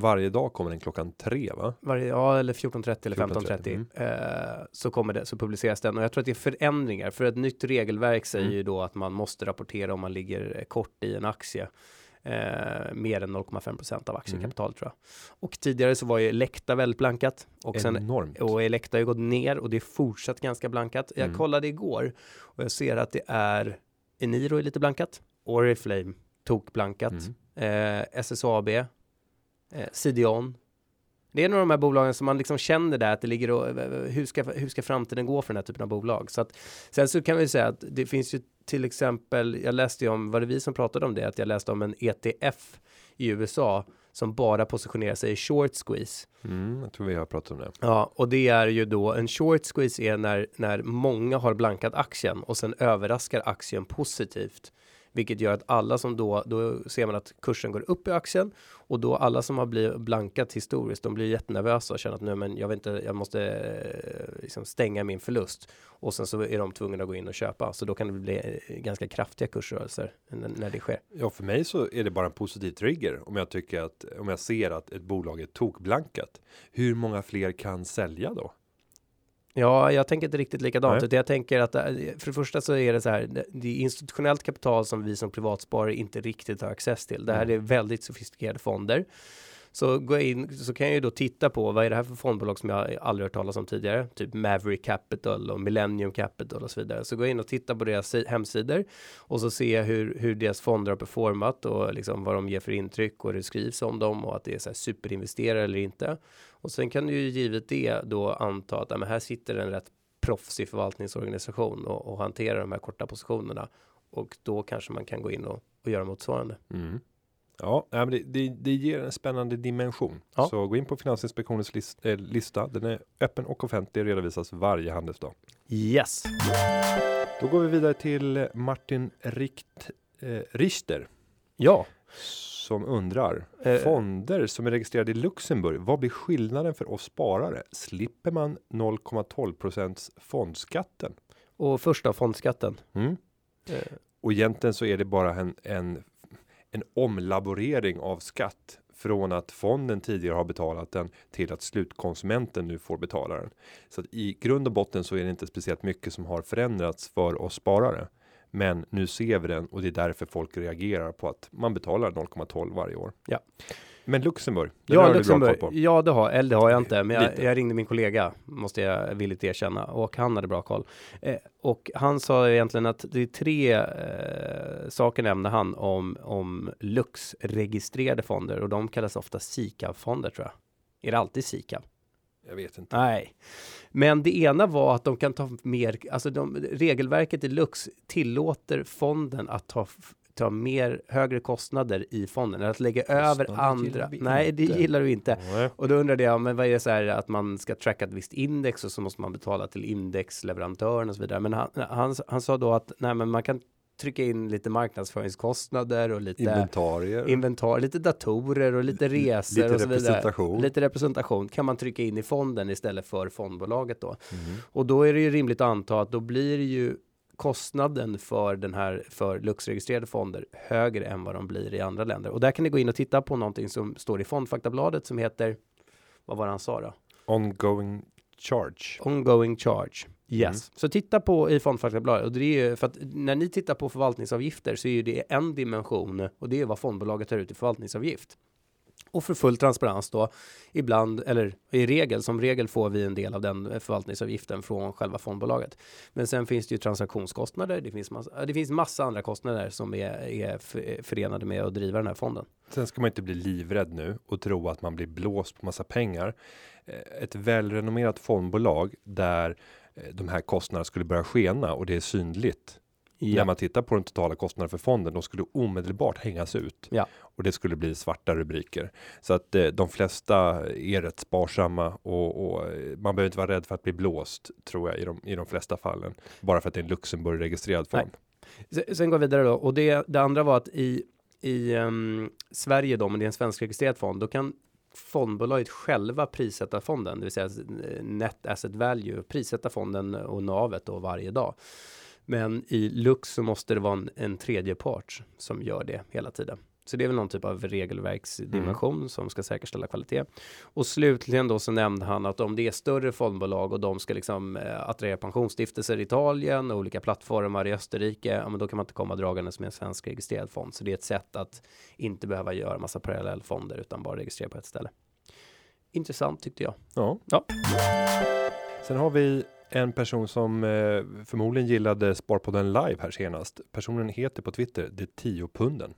Varje dag kommer den klockan tre va? Varje, ja, eller 14.30 eller 14.30, 15.30 eh, så kommer det så publiceras den och jag tror att det är förändringar för ett nytt regelverk säger Mm. ju då att man måste rapportera om man ligger eh, kort i en aktie. Eh, mer än 0,5% av aktiekapitalet tror jag. Och tidigare så var ju Elekta väldigt blankat och sen Enormt. och Elekta har ju gått ner och det är fortsatt ganska blankat. Jag Mm. kollade igår och jag ser att det är Eniro är lite blankat. Oriflame tok blankat. Mm. Eh, SSAB. Eh, Cidion. Det är nog de här bolagen som man liksom känner där att det ligger och hur ska, hur ska framtiden gå för den här typen av bolag? Så att sen så kan vi säga att det finns ju till exempel, jag läste ju om, var det vi som pratade om det, att jag läste om en ETF i USA som bara positionerar sig i short squeeze. Mm, jag tror vi har pratat om det. Ja, och det är ju då en short squeeze är när när många har blankat aktien och sen överraskar aktien positivt, vilket gör att alla som då då ser man att kursen går upp i aktien och då alla som har blivit blankat historiskt, de blir jättenervösa och känner att nu, men jag vet inte, jag måste eh, liksom stänga min förlust och sen så är de tvungna att gå in och köpa, så då kan det bli eh, ganska kraftiga kursrörelser när det sker. Ja, för mig så är det bara en positiv trigger om jag tycker att om jag ser att ett bolag är tokblankat. Hur många fler kan sälja då? Ja, jag tänker inte riktigt likadant, utan jag tänker att eh, för det första så är det så här. det- Det är institutionellt kapital som vi som privatsparare inte riktigt har access till. Det här Mm. är väldigt sofistikerade fonder. Så går jag in så kan jag ju då titta på vad är det här för fondbolag som jag aldrig hört talas om tidigare, typ Maverick Capital och Millennium Capital och så vidare. Så går jag in och tittar på deras hemsidor och så ser jag hur, hur deras fonder har performat och liksom vad de ger för intryck och det skrivs om dem och att det är så här superinvesterare eller inte. Och sen kan du ju givet det då anta att ja, men här sitter en rätt proffsig förvaltningsorganisation och, och hanterar de här korta positionerna. Och då kanske man kan gå in och, och göra motsvarande. Mm. Ja, men det, det, det ger en spännande dimension. Ja. Så gå in på Finansinspektionens list, eh, lista. Den är öppen och offentlig redovisas varje handelsdag. Yes. Då går vi vidare till Martin Richt, eh, Richter Ja. som undrar Eh. fonder som är registrerade i Luxemburg. Vad blir skillnaden för oss sparare? Slipper man 0,12 procents fondskatten? Och första fondskatten. Mm. Eh, Och egentligen så är det bara en, en, en omlaborering av skatt från att fonden tidigare har betalat den till att slutkonsumenten nu får betala den. Så att i grund och botten så är det inte speciellt mycket som har förändrats för oss sparare. Men nu ser vi den och det är därför folk reagerar på att man betalar 0,12 varje år. Ja. Men Luxemburg, Ja, Luxemburg. Ja, det har, eller det har jag inte, men jag, jag ringde min kollega, måste jag villigt erkänna, och han hade bra koll. Eh, och han sa egentligen att det är tre eh, saker nämnde han om, om Lux-registrerade fonder och de kallas ofta SICAV-fonder tror jag. Är det alltid SICAV? Jag vet inte. Nej, men det ena var att de kan ta mer, alltså de, regelverket i Lux tillåter fonden att ta ta mer högre kostnader i fonden, eller att lägga över gillar andra. Nej, det gillar du inte. Nej. Och då undrade jag, men vad är det så här att man ska tracka ett visst index och så måste man betala till indexleverantören och så vidare. Men han, han, han sa då att nej, men man kan trycka in lite marknadsföringskostnader och lite Inventarier. inventar, lite datorer och lite resor lite och så vidare. representation. Lite representation kan man trycka in i fonden istället för fondbolaget då. Mhm. Och då är det ju rimligt att anta att då blir det ju kostnaden för den här för Lux-registrerade fonder högre än vad de blir i andra länder. Och där kan ni gå in och titta på någonting som står i fondfaktabladet som heter vad var det han sa då? Ongoing charge. Ongoing charge. Yes, Mm. så titta på i fondfaktabladet och det är ju för att när ni tittar på förvaltningsavgifter så är ju det en dimension och det är vad fondbolaget tar ut i förvaltningsavgift. Och för full transparens då, ibland, eller i regel, som regel får vi en del av den förvaltningsavgiften från själva fondbolaget. Men sen finns det ju transaktionskostnader, det finns massa, det finns massa andra kostnader som är, är förenade med att driva den här fonden. Sen ska man inte bli livrädd nu och tro att man blir blåst på massa pengar. Eh, ett välrenommerat fondbolag där eh, de här kostnaderna skulle börja skena och det är synligt. När man tittar på den totala kostnaden för fonden, de skulle omedelbart hängas ut Ja. och det skulle bli svarta rubriker så att eh, de flesta är rätt sparsamma och, och eh, man behöver inte vara rädd för att bli blåst tror jag i de i de flesta fallen bara för att det är en Luxemburg registrerad Nej. fond. Sen, sen går vi vidare då och det, det andra var att i, i ehm, Sverige då, men det är en svensk registrerad fond, då kan fondbolaget själva prissätta fonden, det vill säga eh, net asset value, prissätta fonden och navet då varje dag. Men i Lux så måste det vara en, en tredje part som gör det hela tiden. Så det är väl någon typ av regelverksdimension som ska säkerställa kvalitet. Och slutligen då så nämnde han att om det är större fondbolag och de ska liksom eh, attrahera pensionsstiftelser i Italien och olika plattformar i Österrike, ja, men då kan man inte komma dragandes med en svensk registrerad fond. Så det är ett sätt att inte behöva göra massa parallellfonder utan bara registrera på ett ställe. Intressant tyckte jag. Ja. Ja. Sen har vi en person som eh, förmodligen gillade Sparpodden live här senast. Personen heter på Twitter det 10 punden.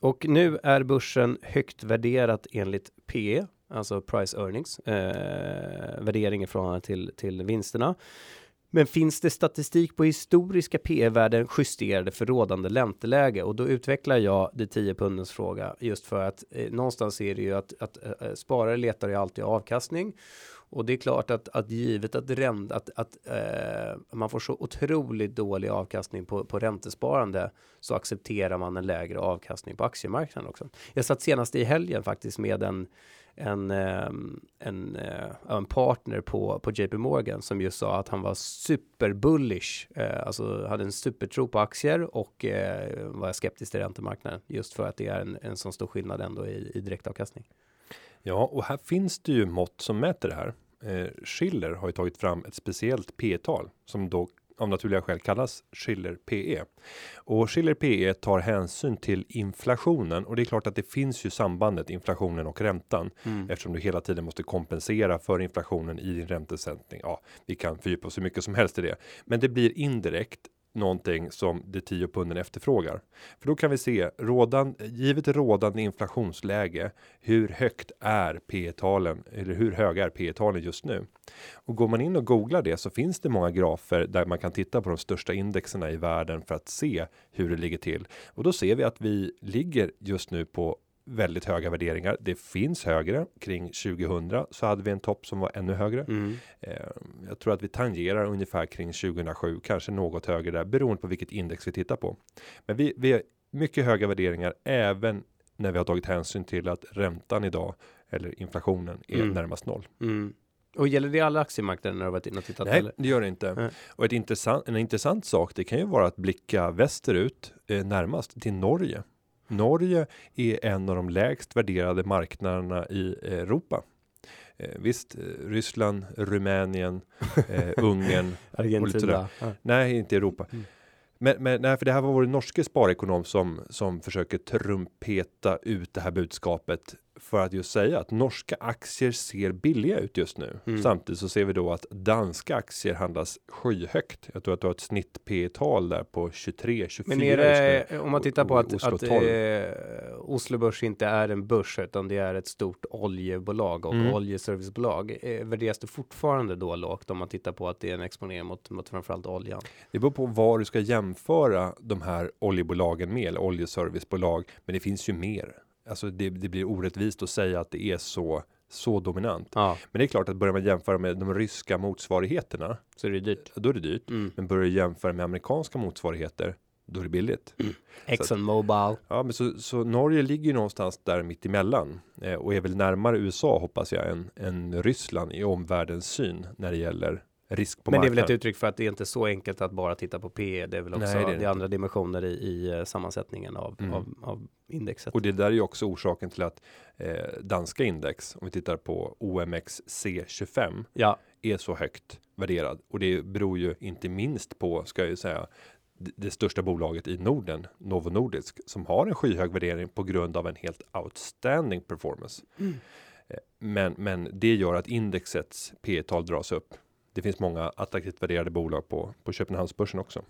Och nu är börsen högt värderat enligt PE alltså price earnings, eh, värdering i förhållande till, till vinsterna. Men finns det statistik på historiska PE-värden justerade för rådande ränteläge? Och då utvecklar jag det 10 pundens fråga just för att eh, någonstans är det ju att, att eh, sparare letar ju alltid avkastning. Och det är klart att, att givet att, ränd, att, att eh, man får så otroligt dålig avkastning på, på räntesparande så accepterar man en lägre avkastning på aktiemarknaden också. Jag satt senast i helgen faktiskt med en en, eh, en, en, en partner på, på JP Morgan som just sa att han var superbullish, eh, alltså hade en supertro på aktier och eh, var skeptisk till räntemarknaden just för att det är en, en sån stor skillnad ändå i, i direktavkastning. Ja, och här finns det ju mått som mäter det här. Eh, Schiller har ju tagit fram ett speciellt P-tal som då av naturliga skäl kallas Schiller PE. Och Schiller PE tar hänsyn till inflationen och det är klart att det finns ju sambandet inflationen och räntan eftersom du hela tiden måste kompensera för inflationen i din räntesättning. Ja, vi kan fördjupa oss så mycket som helst i det, men det blir indirekt någonting som de 10 punden efterfrågar. För då kan vi se rådan, givet rådande inflationsläge. Hur högt är P talen eller hur höga är P talen just nu? Och går man in och googlar det så finns det många grafer där man kan titta på de största indexerna i världen för att se hur det ligger till. Och då ser vi att vi ligger just nu på väldigt höga värderingar. Det finns högre kring 2000 så hade vi en topp som var ännu högre. Mm. Eh, jag tror att vi tangerar ungefär kring 2007, kanske något högre där beroende på vilket index vi tittar på. Men vi, vi har mycket höga värderingar även när vi har tagit hänsyn till att räntan idag eller inflationen är Mm. närmast noll. Mm. Och gäller det alla aktiemarknader när du varit inne och tittat? Nej, eller? det gör det inte. Nej. Och ett intressant, en intressant sak, det kan ju vara att blicka västerut eh, närmast till Norge. Norge är en av de lägst värderade marknaderna i Europa. Eh, visst, eh, Ryssland, Rumänien, eh, *laughs* Ungern. Argentina. Ja. Nej, inte Europa. Mm. Men, men nej, för det här var vår norske sparekonom som som försöker trumpeta ut det här budskapet för att just säga att norska aktier ser billiga ut just nu. Mm. Samtidigt så ser vi då att danska aktier handlas skyhögt. Jag tror att du har ett snitt P tal där på 23 24 Men är det, om man tittar på att, Oslo att 12. eh, Oslo Börs inte är en börs utan det är ett stort oljebolag och Mm. oljeservicebolag. Eh, värderas det fortfarande då lågt om man tittar på att det är en exponering mot, mot framförallt oljan? Det beror på vad du ska jämföra de här oljebolagen med, eller oljeservicebolag. Men det finns ju mer. Alltså det, det blir orättvist att säga att det är så, så dominant. Ja, Men det är klart att börjar man jämföra med de ryska motsvarigheterna, så är det dyrt. då är det dyrt. Mm. Men börjar du jämföra med amerikanska motsvarigheter, då är det billigt. Exxon Mobil. Ja, men så, så Norge ligger ju någonstans där mitt emellan eh, och är väl närmare USA hoppas jag än, än Ryssland i omvärldens syn när det gäller risk på Men det är väl ett marknaden. uttryck för att det är inte så enkelt att bara titta på P. Det är väl också Nej, det är det andra dimensioner i, i eh, sammansättningen av, Mm. av, av indexet. Och det där är ju också orsaken till att eh, danska index, om vi tittar på OMX C25, Ja, är så högt värderad. Och det beror ju inte minst på, ska jag ju säga, det, största bolaget i Norden, Novo Nordisk, som har en skyhög värdering på grund av en helt outstanding performance. Eh, Men, men det gör att indexets P tal dras upp. Det finns många attraktivt värderade bolag på, på Köpenhamnsbörsen också.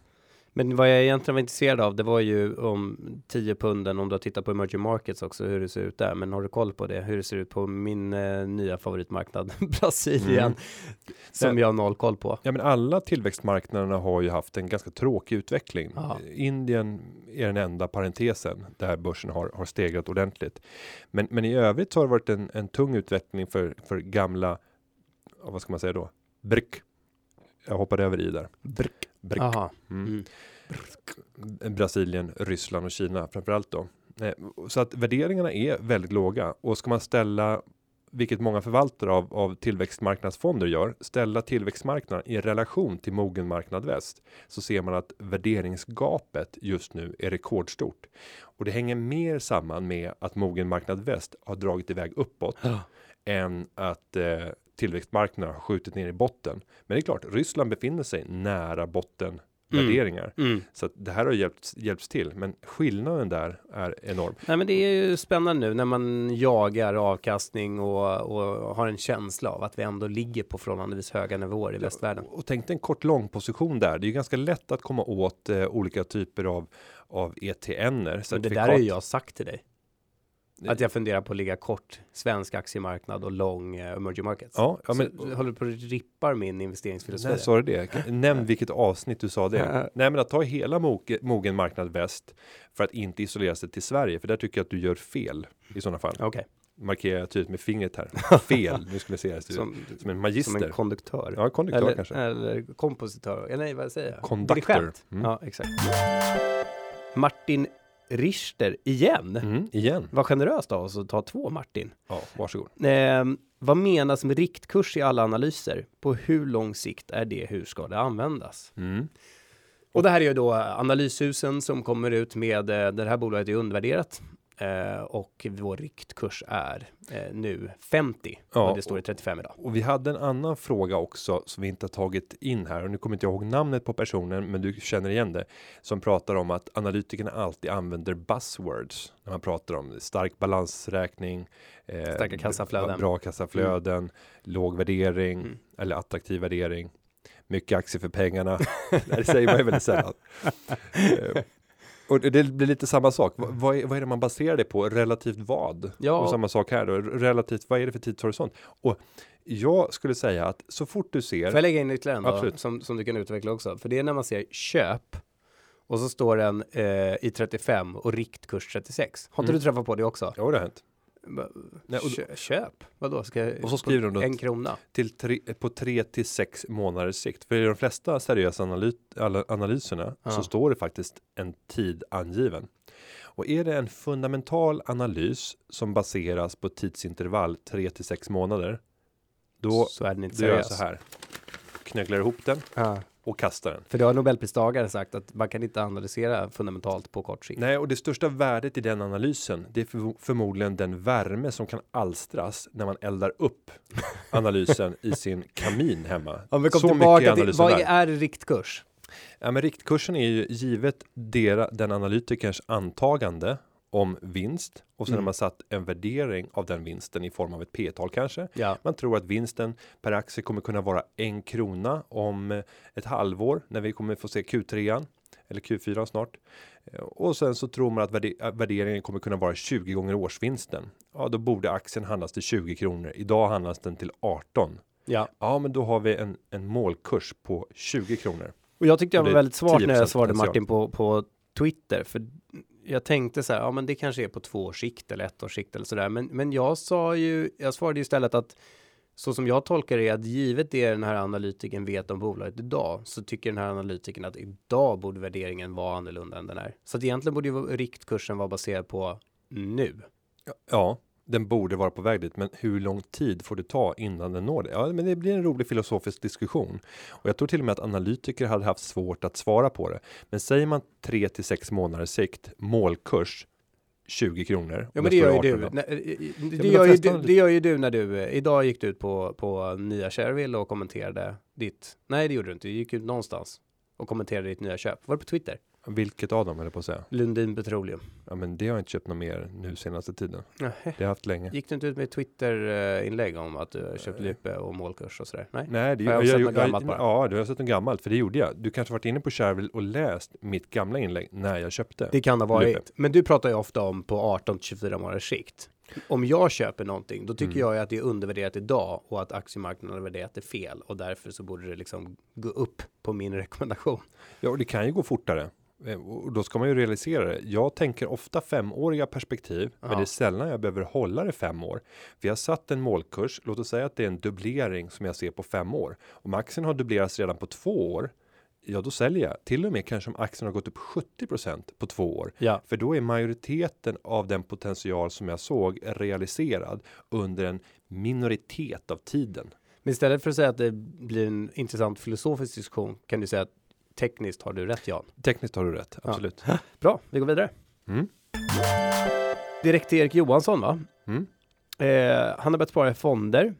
Men vad jag egentligen var intresserad av, det var ju om 10 punden, om du har tittat på emerging markets också, hur det ser ut där. Men har du koll på det? Hur det ser ut på min eh, nya favoritmarknad, *laughs* Brasilien, Mm. som jag har noll koll på. Ja, men alla tillväxtmarknaderna har ju haft en ganska tråkig utveckling. Eh, Indien är den enda parentesen där börsen har, har stegrat ordentligt. Men, men i övrigt så har det varit en, en tung utveckling för, för gamla, vad ska man säga då? Brick. Jag hoppade över i där. Brk. Brick. Aha. Mm. Mm. Brasilien, Ryssland och Kina framförallt då. Eh, Så att värderingarna är väldigt låga och ska man ställa vilket många förvaltare av, av tillväxtmarknadsfonder gör, ställa tillväxtmarknaden i relation till mogen marknad väst, så ser man att värderingsgapet just nu är rekordstort. Och det hänger mer samman med att mogen marknad väst har dragit iväg uppåt Ja. än att eh, tillväxtmarknaden har skjutit ner i botten. Men det är klart, Ryssland befinner sig nära botten värderingar. Mm. Så att det här har hjälpts, hjälpts till, men skillnaden där är enorm. Nej, men det är ju spännande nu när man jagar avkastning och, och har en känsla av att vi ändå ligger på förhållandevis höga nivåer i västvärlden. Och tänk dig en kort lång position där. Det är ju ganska lätt att komma åt eh, olika typer av av. Men det där har ju jag sagt till dig. Att jag funderar på att ligga kort svensk aktiemarknad och lång eh, emerging markets. Ja, ja men så, håller du på att rippar min investeringsfilosofi. när sa du det? Nämn vilket avsnitt du sa det. *laughs* Nej, men att ta hela moge- mogen marknad väst för att inte isolera sig till Sverige, för där tycker jag att du gör fel i sådana fall. Okej, Markerar jag tydligt med fingret här. *laughs* Fel. Nu skulle jag säga det som, som, som en som magister. en konduktör. ja, konduktör eller, kanske. eller kompositör. Eller nej, vad säger jag? Dirigent. Mm. Ja, exakt. Martin Richter igen. Mm, igen. Vad generöst av oss att ta två Martin. Ja, varsågod. Eh, vad menas med riktkurs i alla analyser? På hur lång sikt är det? Hur ska det användas? Mm. Och det här är ju då analyshusen som kommer ut med eh, det här bolaget är undervärderat eh, och vår riktkurs är eh, nu 50 Ja, och det står i 35 idag. Och vi hade en annan fråga också som vi inte har tagit in här och nu kommer inte jag ihåg namnet på personen, men du känner igen det som pratar om att analytikerna alltid använder buzzwords när man pratar om stark balansräkning, eh, Starka kassaflöden. bra kassaflöden, låg värdering Mm. eller attraktiv värdering, mycket aktier för pengarna. *laughs* det säger man ju väldigt sällan. *laughs* Och det blir lite samma sak. Va- Vad är, vad är det man baserar det på? Relativt vad? Ja. Och samma sak här då. Relativt, vad är det för tidshorisont? Och jag skulle säga att så fort du ser Får jag lägga in ytterligare en då, Absolut. som, som du kan utveckla också? För det är när man ser köp och så står den eh, i 35 och riktkurs 36. Har inte Mm. du träffat på det också? Ja, det har hänt. Nej, Kö, köp? Vadå? Ska jag, Och så skriver de då en krona? Till tre, på tre till sex månaders sikt. För i de flesta seriösa analy, analyserna Ja. så står det faktiskt en tid angiven. Och är det en fundamental analys som baseras på tidsintervall 3 till 6 månader. Då, så är den inte då gör jag så här. Knögglar ihop den Ja. Och kastar den. För det har Nobelpristagare sagt att man kan inte analysera fundamentalt på kort sikt. Nej, och det största värdet i den analysen, det är för, förmodligen den värme som kan alstras när man eldar upp *laughs* analysen i sin kamin hemma. Om vi Så kommer mycket är tillbaka till, vad värd. är riktkurs? Ja, men riktkursen är ju givet dera, den analytikers antagande om vinst och sen Mm. har man satt en värdering av den vinsten i form av ett P-tal kanske. Ja. Man tror att vinsten per aktie kommer kunna vara en krona om eh, ett halvår när vi kommer få se Q3 eller Q4 snart. Eh, Och sen så tror man att äh, värderingen kommer kunna vara 20 gånger årsvinsten. Ja, då borde aktien handlas till 20 kronor. Idag handlas den till 18. ja. Ja, men då har vi en, en målkurs på 20 kronor. Och jag tyckte jag var väldigt smart när 10% jag svarade. Martin på, på Twitter. För jag tänkte så här, ja men det kanske är på två års sikt eller ett års sikt eller sådär. Men, men jag sa ju, jag svarade ju istället att så som jag tolkar det är att givet det den här analytiken vet om bolaget idag så tycker den här analytiken att idag borde värderingen vara annorlunda än den är. Så att egentligen borde ju riktkursen vara baserad på nu. Ja, den borde vara på väg dit, men hur lång tid får det ta innan den når det? Ja, men det blir en rolig filosofisk diskussion och jag tror till och med att analytiker hade haft svårt att svara på det. Men säger man 3 till 6 månaders sikt målkurs 20 kronor. Ja men det gör ju 18 du. Nej, Det, de gör ju du, det gör ju du när du, idag gick du ut på, på nya Shareville och kommenterade ditt, nej det gjorde du inte, du gick ut någonstans och kommenterade ditt nya köp. Var det på Twitter? Vilket av dem höll jag på att säga? Lundin Petroleum. Ja, men det har jag inte köpt något mer nu senaste tiden. Nähä. Det har jag haft länge. Gick du inte ut med Twitter-inlägg om att du köpt Lype och målkurs och sådär? Nej? Nej, det, Har jag jag, jag, gammalt bara? Ja, du har sett något gammalt, för det gjorde jag. Du kanske varit inne på Shareville och läst mitt gamla inlägg när jag köpte. Det kan ha varit. Men du pratar ju ofta om på 18 till 24 månaders sikt. Om jag köper någonting, då tycker Mm. jag att det är undervärderat idag och att aktiemarknaden har värderat det fel och därför så borde det liksom gå upp på min rekommendation. Ja, och det kan ju gå fortare. Eh, Och då ska man ju realisera det. Jag tänker ofta femåriga perspektiv, men Ja. det är sällan jag behöver hålla det fem år. Vi har satt en målkurs. Låt oss säga att det är en dubblering som jag ser på fem år. Om aktien har dubblerats redan på två år, ja, då säljer jag till och med kanske om aktien har gått upp 70% på två år. Ja. För då är majoriteten av den potential som jag såg realiserad under en minoritet av tiden. Men istället för att säga att det blir en intressant filosofisk diskussion kan du säga att tekniskt har du rätt Jan. Tekniskt har du rätt, Ja. absolut. Bra, vi går vidare. Mm. Direkt till Erik Johansson va? Mm. Eh, han har börjat spara i fonder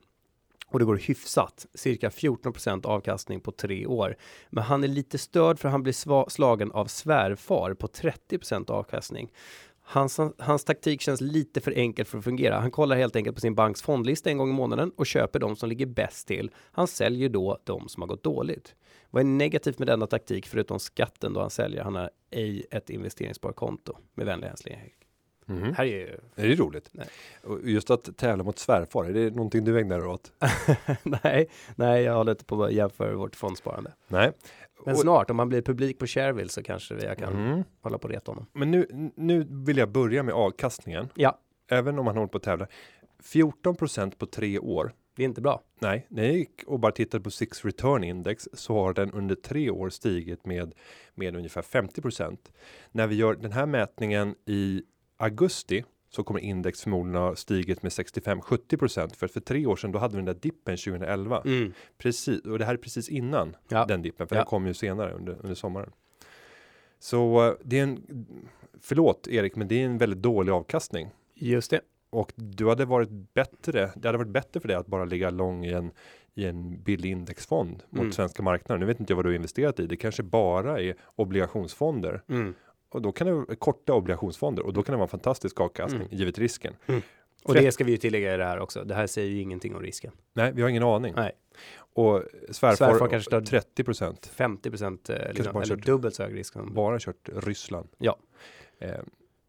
och det går hyfsat, cirka 14% avkastning på tre år. Men han är lite störd för han blir slagen av svärfar på 30% avkastning. Hans, hans taktik känns lite för enkel för att fungera. Han kollar helt enkelt på sin banks fondlista en gång i månaden och köper de som ligger bäst till. Han säljer då de som har gått dåligt. Vad är negativt med denna taktik förutom skatten då han säljer? Han har ej ett investeringssparkonto. Med vänliga hälsningar. Mhm. Här är ju, Är det roligt? Nej. Och just att tävla mot svärfar, är det någonting du ägnar dig åt? *laughs* nej, nej, jag håller inte på att jämföra vårt fondsparande. Nej. Men Och- snart, om man blir publik på Shareville så kanske jag kan Mm. hålla på att reta honom. Men nu, nu vill jag börja med avkastningen. Ja. Även om man håller på att tävla. 14% på tre år. Det är inte bra. Nej, när jag gick och bara tittade på Six Return Index så har den under tre år stigit med, med ungefär 50% När vi gör den här mätningen i augusti så kommer index förmodligen ha stigit med 65-70% för för tre år sedan då hade vi den där dippen 2011. Mm. Precis, och det här är precis innan Ja. den dippen, för Ja. den kom ju senare under, under sommaren. Så eh, det är en, förlåt Erik, men det är en väldigt dålig avkastning. Just det. Och du hade varit bättre, det hade varit bättre för dig att bara ligga lång i en, i en billig indexfond mot Mm. svenska marknaden. Nu vet inte jag vad du har investerat i, det kanske bara är obligationsfonder. Mm. Och då kan det korta obligationsfonder och då kan det vara en fantastisk avkastning, Mm. givet risken. Och Tret- det ska vi ju tillägga i det här också. Det här säger ju ingenting om risken. Nej, vi har ingen aning. Nej. Och svärfar, Svärfar kanske tar- 30 procent. 50 procent eh, liksom, bara eller kört- dubbelt så hög risk. som- Bara kört Ryssland. Ja. Eh,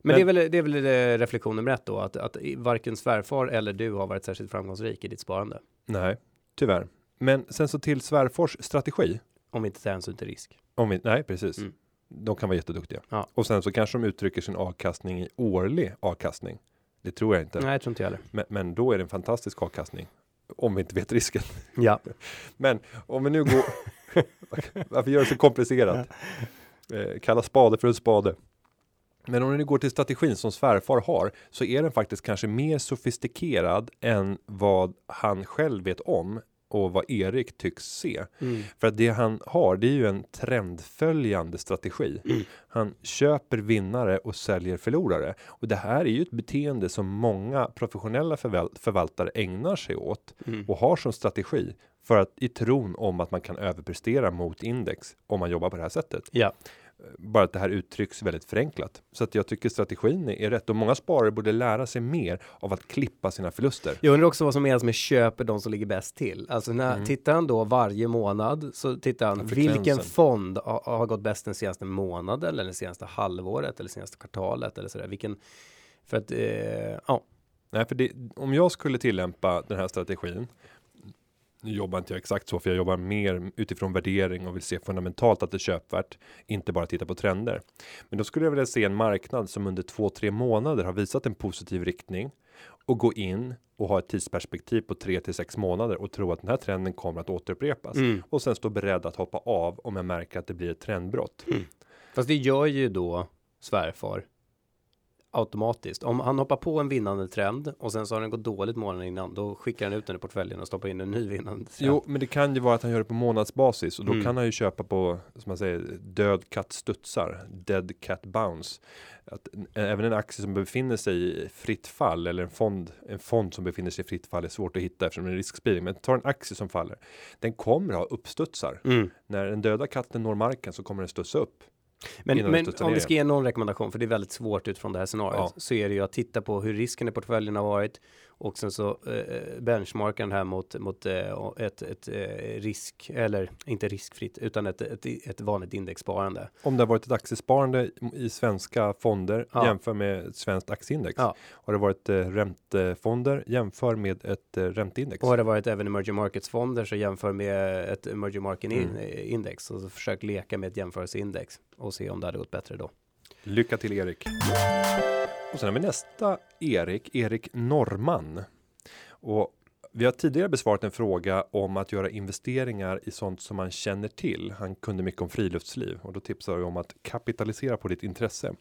Men, Men- det är väl, det är väl reflektion nummer ett då, att, att varken svärfar eller du har varit särskilt framgångsrik i ditt sparande. nej, tyvärr. Men sen så till svärfors strategi. Om vi inte tar hänsyn till risk. Om vi, nej, precis. Mm. De kan vara jätteduktiga. Ja. Och sen så kanske de uttrycker sin avkastning i årlig avkastning. Det tror jag inte. Nej, jag tror inte heller. Men, men då är det en fantastisk avkastning. Om vi inte vet risken. *laughs* Ja. Men om vi nu går... *laughs* *laughs* Varför gör det så komplicerat? Eh, kalla spade för en spade. Men om nu går till strategin som svärfar har så är den faktiskt kanske mer sofistikerad än vad han själv vet om och vad Erik tycks se. Mm. För att det han har, det är ju en trendföljande strategi. Mm. Han köper vinnare och säljer förlorare. Och det här är ju ett beteende som många professionella förval- förvaltare ägnar sig åt Mm. och har som strategi för att i tron om att man kan överprestera mot index om man jobbar på det här sättet. Ja. Bara att det här uttrycks väldigt förenklat så att jag tycker strategin är rätt och många sparare borde lära sig mer av att klippa sina förluster. Jag undrar också vad som menas med köper de som ligger bäst till. Alltså när Mm. tittar han då varje månad så tittar han vilken fond har, har gått bäst den senaste månaden eller det senaste halvåret eller senaste kvartalet eller sådär. Vilken för att eh, ja, Nej, för det, om jag skulle tillämpa den här strategin. Nu jobbar inte jag exakt så, för jag jobbar mer utifrån värdering och vill se fundamentalt att det är köpvärt, inte bara titta på trender. Men då skulle jag vilja se en marknad som under två, tre månader har visat en positiv riktning och gå in och ha ett tidsperspektiv på tre till sex månader och tro att den här trenden kommer att återupprepas Mm. och sen stå beredd att hoppa av om jag märker att det blir ett trendbrott. Fast det gör ju då svärfar automatiskt. Om han hoppar på en vinnande trend och sen så har den gått dåligt månaden innan, då skickar han ut den i portföljen och stoppar in en ny vinnande trend. Jo, men det kan ju vara att han gör det på månadsbasis och då Mm. kan han ju köpa på, som man säger, död katt studsar, dead cat bounce. Att en- även en aktie som befinner sig i fritt fall eller en fond, en fond som befinner sig i fritt fall är svårt att hitta eftersom det är riskspridning. Men ta en aktie som faller. Den kommer ha uppstudsar. Mm. När den döda katten når marken så kommer den studsa upp. Men, men om vi ska ge någon rekommendation, för det är väldigt svårt utifrån det här scenariot, Ja. så är det ju att titta på hur risken i portföljen har varit och sen så eh, benchmarka den här mot, mot eh, ett, ett eh, risk, eller inte riskfritt, utan ett, ett, ett vanligt indexsparande. Om det har varit ett aktiesparande i svenska fonder Ja. jämför med ett svenskt aktieindex. Ja. Har det varit eh, räntefonder jämför med ett eh, ränteindex. Och har det varit även emerging markets fonder så jämför med ett emerging market Mm. index och så försök leka med ett jämförelseindex och se om det hade gått bättre då. Lycka till Erik. Och sen har vi nästa Erik, Erik Norman. Och vi har tidigare besvarat en fråga om att göra investeringar i sånt som man känner till. Han kunde mycket om friluftsliv och då tipsar vi om att kapitalisera på ditt intresse.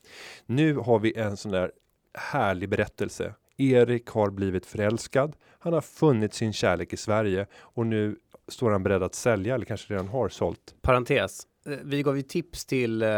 Nu har vi en sån där härlig berättelse. Erik har blivit förälskad. Han har funnit sin kärlek i Sverige och nu står han beredd att sälja eller kanske redan har sålt. Parentes. Eh, Vi gav ju tips till eh,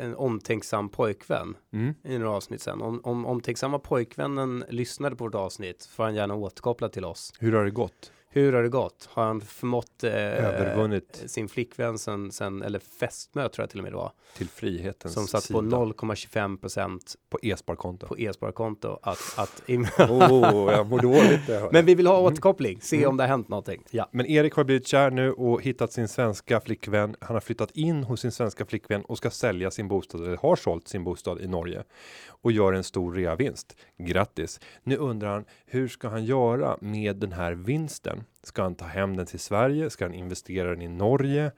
en omtänksam pojkvän Mm. i några avsnitt sen. Om, om omtänksamma pojkvännen lyssnade på vårt avsnitt får han gärna återkoppla till oss. Hur har det gått? Hur har det gått? Har han förmått eh, Övervunnit sin flickvän sen, sen, eller fästmö tror jag till och med det var, till frihetens som satt sida på 0,25 procent på e-sparkonto. på e-sparkonto att, att oh, jag mår dåligt. Men vi vill ha återkoppling, se Mm. om det har hänt någonting. Ja. Men Erik har blivit kär nu och hittat sin svenska flickvän. Han har flyttat in hos sin svenska flickvän och ska sälja sin bostad eller har sålt sin bostad i Norge och gör en stor reavinst. Grattis! Nu undrar han hur ska han göra med den här vinsten? Ska han ta hem den till Sverige? Ska han investera den i Norge?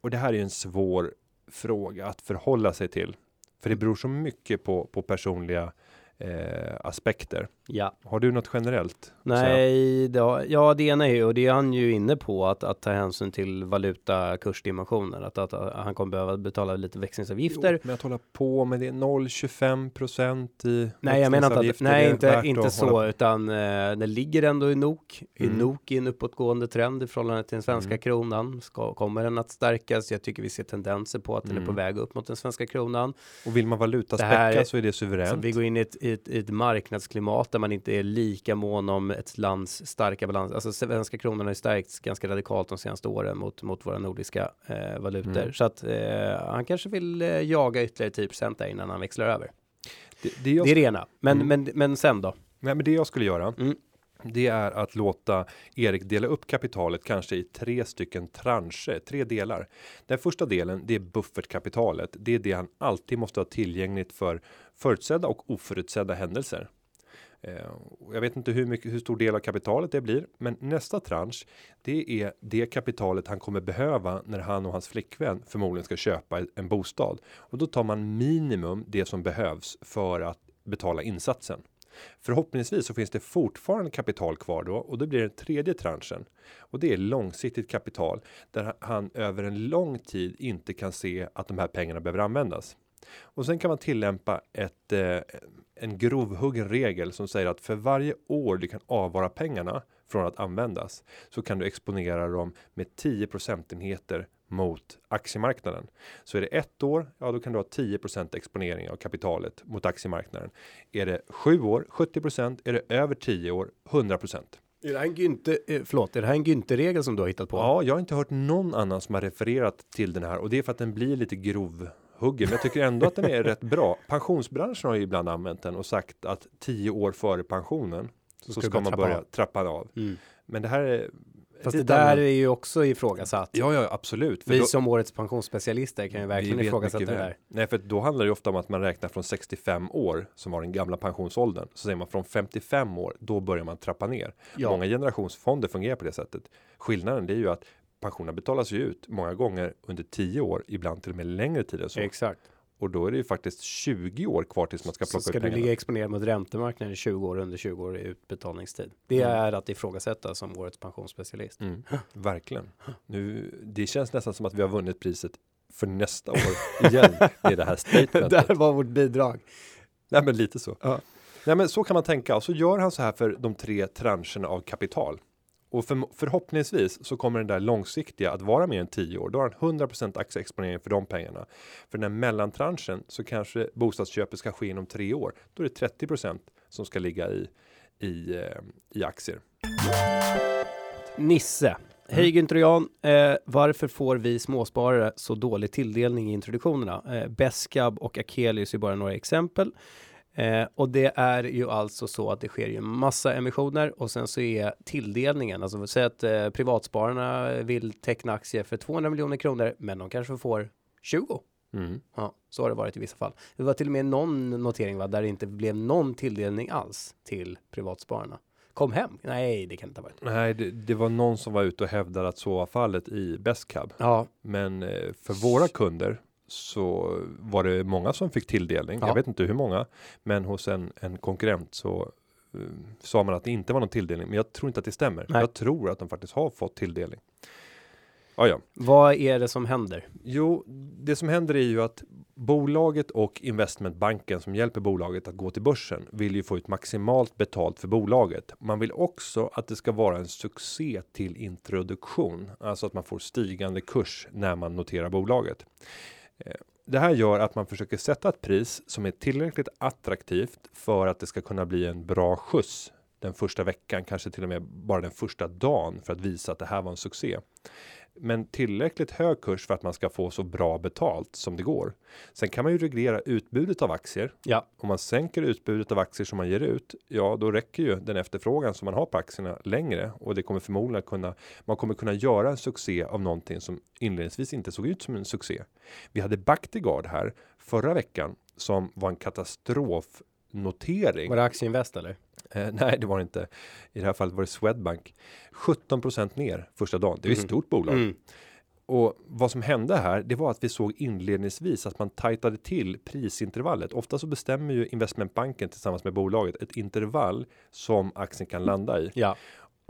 Och det här är ju en svår fråga att förhålla sig till. För det beror så mycket på, på personliga eh, aspekter ja. Har du något generellt? Nej, det har, ja det ena är ju, och det är han ju inne på, att, att ta hänsyn till valutakursdimensioner. Att, att, att han kommer behöva betala lite växlingsavgifter. Jo, men att hålla på med det 0,25 procent i Nej, jag menar inte att, det nej, inte, inte så, hålla- utan eh, den ligger ändå i NOK. I Mm. NOK i en uppåtgående trend i förhållande till den svenska Mm. kronan. Ska, kommer den att stärkas? Jag tycker vi ser tendenser på att den är på Mm. väg upp mot den svenska kronan. Och vill man Det valutaspäcka så är det Så suveränt. vi går in i ett, i, ett, i ett marknadsklimat man inte är lika mån om ett lands starka balans. Alltså svenska kronan har ju stärkts ganska radikalt de senaste åren mot, mot våra nordiska eh, valutor. Mm. Så att eh, han kanske vill eh, jaga ytterligare 10 där innan han växlar över. Det, det, jag, Det är det ena. Men, Mm. men, men sen då? nej, men det jag skulle göra Mm. det är att låta Erik dela upp kapitalet kanske i tre stycken transcher, tre delar. Den första delen, det är buffertkapitalet. Det är det han alltid måste ha tillgängligt för förutsedda och oförutsedda händelser. Eh, jag vet inte hur mycket, hur stor del av kapitalet det blir, men nästa tranche, det är det kapitalet han kommer behöva när han och hans flickvän förmodligen ska köpa en bostad och då tar man minimum det som behövs för att betala insatsen. Förhoppningsvis så finns det fortfarande kapital kvar då och det blir den tredje tranchen och det är långsiktigt kapital där han över en lång tid inte kan se att de här pengarna behöver användas. Och sen kan man tillämpa ett eh, en grovhuggen regel som säger att för varje år du kan avvara pengarna från att användas så kan du exponera dem med 10 procentenheter mot aktiemarknaden. Så är det ett år, ja då kan du ha 10% exponering av kapitalet mot aktiemarknaden. Är det sju år, 70% Är det över 10 år, 100 Är det här en Günther, eh, förlåt, är det här en Günther-regel som du har hittat på? Ja, jag har inte hört någon annan som har refererat till den här och det är för att den blir lite grov huggen. Men jag tycker ändå att den är rätt bra. Pensionsbranschen har ju ibland använt den och sagt att 10 år före pensionen så, ska ska, man trappa börja av. trappa av. Mm. Men det här är Fast det där är ju också ifrågasatt. Ja, ja, absolut. För Vi då- som årets pensionsspecialister kan ju verkligen ifrågasätta det där. Nej, för då handlar det ju ofta om att man räknar från 65 år som var den gamla pensionsåldern. Så säger man från 55 år, då börjar man trappa ner. Ja. Många generationsfonder fungerar på det sättet. Skillnaden det är ju att pensionerna betalas ju ut många gånger under 10 år, ibland till och med längre tid än så. Exakt. Och då är det ju faktiskt 20 år kvar tills man ska Så plocka ska ut du pengarna. ligga exponerad mot räntemarknaden i 20 år under 20 år i utbetalningstid. Det Mm. är att ifrågasätta som årets pensionsspecialist. Mm, verkligen. Nu, det känns nästan som att vi har vunnit priset för nästa år *laughs* igen med det här statementet. Där var vårt bidrag. Nej, men lite så. Ja. Nej, men så kan man tänka. Och så gör han så här för de tre transcherna av kapital. Och för, förhoppningsvis så kommer den där långsiktiga att vara mer än 10 år. Då har han 100% aktieexponering för de pengarna. För den här mellantranschen så kanske bostadsköpet ska ske inom tre år. Då är det 30% som ska ligga i, i, eh, i aktier. Nisse. Hej Günther och Jan. Eh, varför får vi småsparare så dålig tilldelning i introduktionerna? Eh, Beskab och Akelius är bara några exempel. Eh, och det är ju alltså så att det sker ju massa emissioner och sen så är tilldelningen, alltså säg att eh, privatspararna vill teckna aktier för 200 miljoner kronor, men de kanske får 20. Mm. Ja, så har det varit i vissa fall. Det var till och med någon notering va, där det inte blev någon tilldelning alls till privatspararna. Kom hem? Nej, det kan inte ha varit. Nej, det, det var någon som var ute och hävdade att så var fallet i Bestcab. Ja, Men eh, för våra kunder så var det många som fick tilldelning. Ja. Jag vet inte hur många, men hos en, en konkurrent så eh, sa man att det inte var någon tilldelning. Men jag tror inte att det stämmer. Nej. Jag tror att de faktiskt har fått tilldelning. Ja, ja. vad är det som händer? Jo, det som händer är ju att bolaget och investmentbanken som hjälper bolaget att gå till börsen vill ju få ut maximalt betalt för bolaget. Man vill också att det ska vara en succé till introduktion, alltså att man får stigande kurs när man noterar bolaget. Det här gör att man försöker sätta ett pris som är tillräckligt attraktivt för att det ska kunna bli en bra skjuts den första veckan, kanske till och med bara den första dagen för att visa att det här var en succé. Men tillräckligt hög kurs för att man ska få så bra betalt som det går. Sen kan man ju reglera utbudet av aktier. Ja, Om man sänker utbudet av aktier som man ger ut, ja, då räcker ju den efterfrågan som man har på aktierna längre och det kommer förmodligen kunna. Man kommer kunna göra en succé av någonting som inledningsvis inte såg ut som en succé. Vi hade Bactiguard här förra veckan som var en katastrofnotering. var det Aktieinvest eller? *laughs* Eh, nej, det var det inte. I det här fallet var det Swedbank 17% ner första dagen. Det är ju ett stort bolag. Mm. Och vad som hände här, det var att vi såg inledningsvis att man tajtade till prisintervallet. Ofta så bestämmer ju investmentbanken tillsammans med bolaget ett intervall som aktien kan landa i Ja,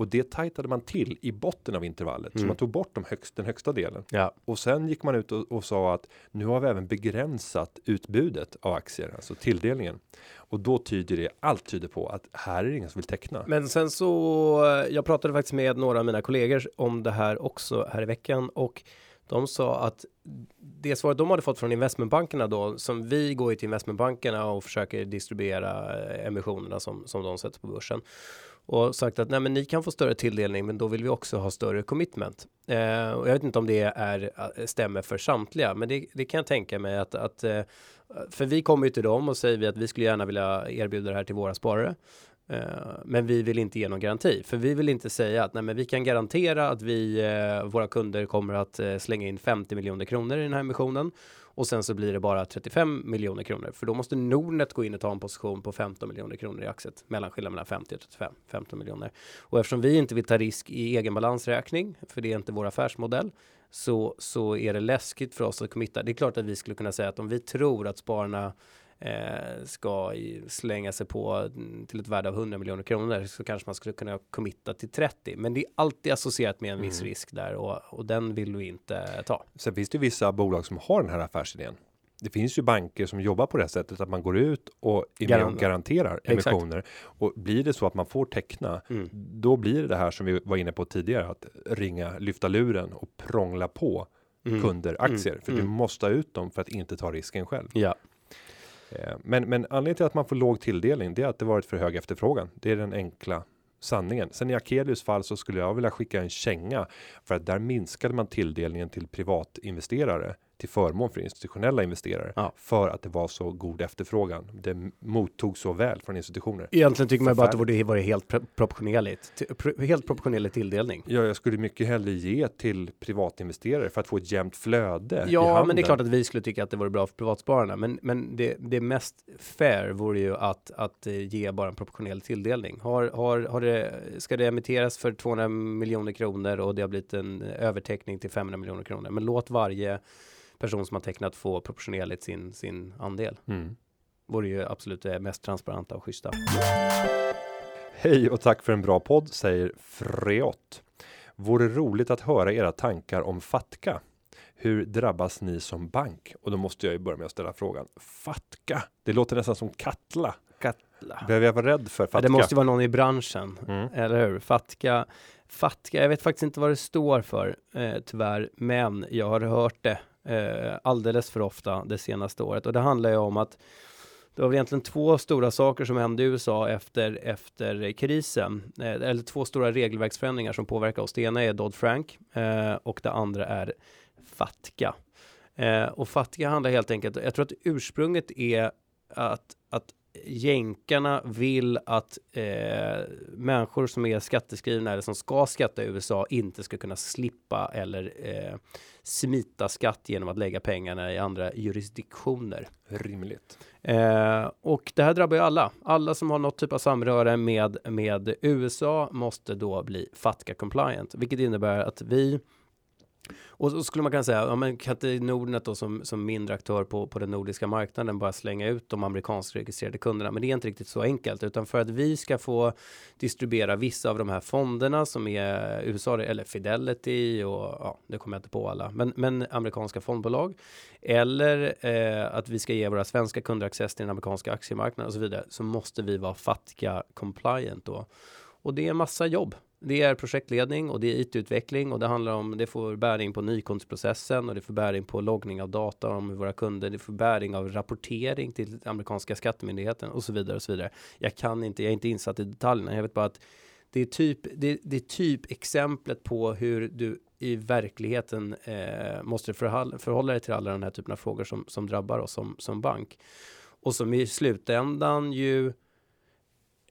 och det tajtade man till i botten av intervallet så man tog bort de högst, den högsta delen ja, och sen gick man ut och, och sa att nu har vi även begränsat utbudet av aktier, alltså tilldelningen och då tyder det allt tyder på att här är det ingen som vill teckna. Men sen så, jag pratade faktiskt med några av mina kollegor om det här också här i veckan och de sa att det svaret de hade fått från investmentbankerna då, som vi går ju till investmentbankerna och försöker distribuera eh, emissionerna som, som de sätter på börsen. Och sagt att nej men ni kan få större tilldelning men då vill vi också ha större commitment. Eh, och jag vet inte om det är eh, stämmer för samtliga men det, det kan jag tänka mig att, att eh, för vi kommer ju till dem och säger vi att vi skulle gärna vilja erbjuda det här till våra sparare. Eh, Men vi vill inte ge någon garanti, för vi vill inte säga att nej, men vi kan garantera att vi, eh, våra kunder kommer att eh, slänga in 50 miljoner kronor i den här emissionen och sen så blir det bara 35 miljoner kronor, för då måste Nordnet gå in och ta en position på 15 miljoner kronor i aktiet, Mellanskillnaden mellan 50 och 35, 15 miljoner. Och eftersom vi inte vill ta risk i egen balansräkning, för det är inte vår affärsmodell, så, så är det läskigt för oss att committa. Det är klart att vi skulle kunna säga att om vi tror att spararna ska i, slänga sig på mm, till ett värde av 100 miljoner kronor så kanske man skulle kunna committa till 30. Men det är alltid associerat med en viss risk där och, och den vill vi inte ta. Sen finns det vissa bolag som har den här affärsidén. Det finns ju banker som jobbar på det sättet att man går ut och är med och Garan- garanterar Exakt. emissioner och blir det så att man får teckna, Mm. då blir det det här som vi var inne på tidigare att ringa, lyfta luren och prångla på Mm. kunder aktier för du Mm. måste ha ut dem för att inte ta risken själv. Ja, Eh, Eh, men, men anledningen till att man får låg tilldelning, det är att det varit för hög efterfrågan. Det är den enkla sanningen. Sen i Akelius fall så skulle jag vilja skicka en känga för att där minskade man tilldelningen till privatinvesterare till förmån för institutionella investerare Ja. för att det var så god efterfrågan. Det mottog så väl från institutioner. egentligen tycker man bara att det borde vara helt pro- proportionerligt. Helt proportionerlig tilldelning. Ja, jag skulle mycket hellre ge till privatinvesterare för att få ett jämnt flöde. Ja, men det är klart att vi skulle tycka att det vore bra för privatspararna. Men, men det, det mest fair vore ju att, att eh, ge bara en proportionell tilldelning. Har, har, har det, ska det emitteras för 200 miljoner kronor och det har blivit en överteckning till 500 miljoner kronor. Men låt varje person som har tecknat få proportionerligt sin, sin andel. Mm. Vore ju absolut det mest transparenta och schyssta. Hej och tack för en bra podd, säger Freot. Vore roligt att höra era tankar om Fatka. Hur drabbas ni som bank? Och då måste jag ju börja med att ställa frågan. Fatka? Det låter nästan som Katla. Katla. Behöver jag vara rädd för Ja, Fatka? det måste ju vara någon i branschen. Mm. Eller hur? Fatka. Fatka, jag vet faktiskt inte vad det står för eh, tyvärr, men jag har hört det eh, alldeles för ofta det senaste året och det handlar ju om att det var väl egentligen två stora saker som hände i USA efter, efter krisen, eh, eller två stora regelverksförändringar som påverkar oss. Det ena är Dodd-Frank eh, och det andra är Fatka. Eh, och Fatka handlar helt enkelt, jag tror att ursprunget är att, att jänkarna vill att eh, människor som är skatteskrivna eller som ska skatta i USA inte ska kunna slippa eller eh, smita skatt genom att lägga pengarna i andra jurisdiktioner. Rimligt. Eh, och det här drabbar ju alla. Alla som har något typ av samröre med, med USA måste då bli FATCA compliant, vilket innebär att vi och så skulle man kunna säga, ja, men kan inte Nordnet då som, som mindre aktör på, på den nordiska marknaden bara slänga ut de amerikanskt registrerade kunderna? Men det är inte riktigt så enkelt, utan för att vi ska få distribuera vissa av de här fonderna som är USA eller Fidelity och ja, det kommer jag inte på alla, men, men amerikanska fondbolag eller eh, att vi ska ge våra svenska kunder access till den amerikanska aktiemarknaden och så vidare, så måste vi vara fattiga compliant då. Och det är en massa jobb. Det är projektledning och det är IT-utveckling och det handlar om, det får bäring på nykundsprocessen och det får bäring på loggning av data om våra kunder. Det får bäring av rapportering till amerikanska skattemyndigheten och så vidare och så vidare. Jag kan inte, jag är inte insatt i detaljerna. Jag vet bara att det är typ, det, det är typ exemplet på hur du i verkligheten eh, måste förhålla, förhålla dig till alla den här typen av frågor som, som drabbar oss som, som bank. Och som i slutändan ju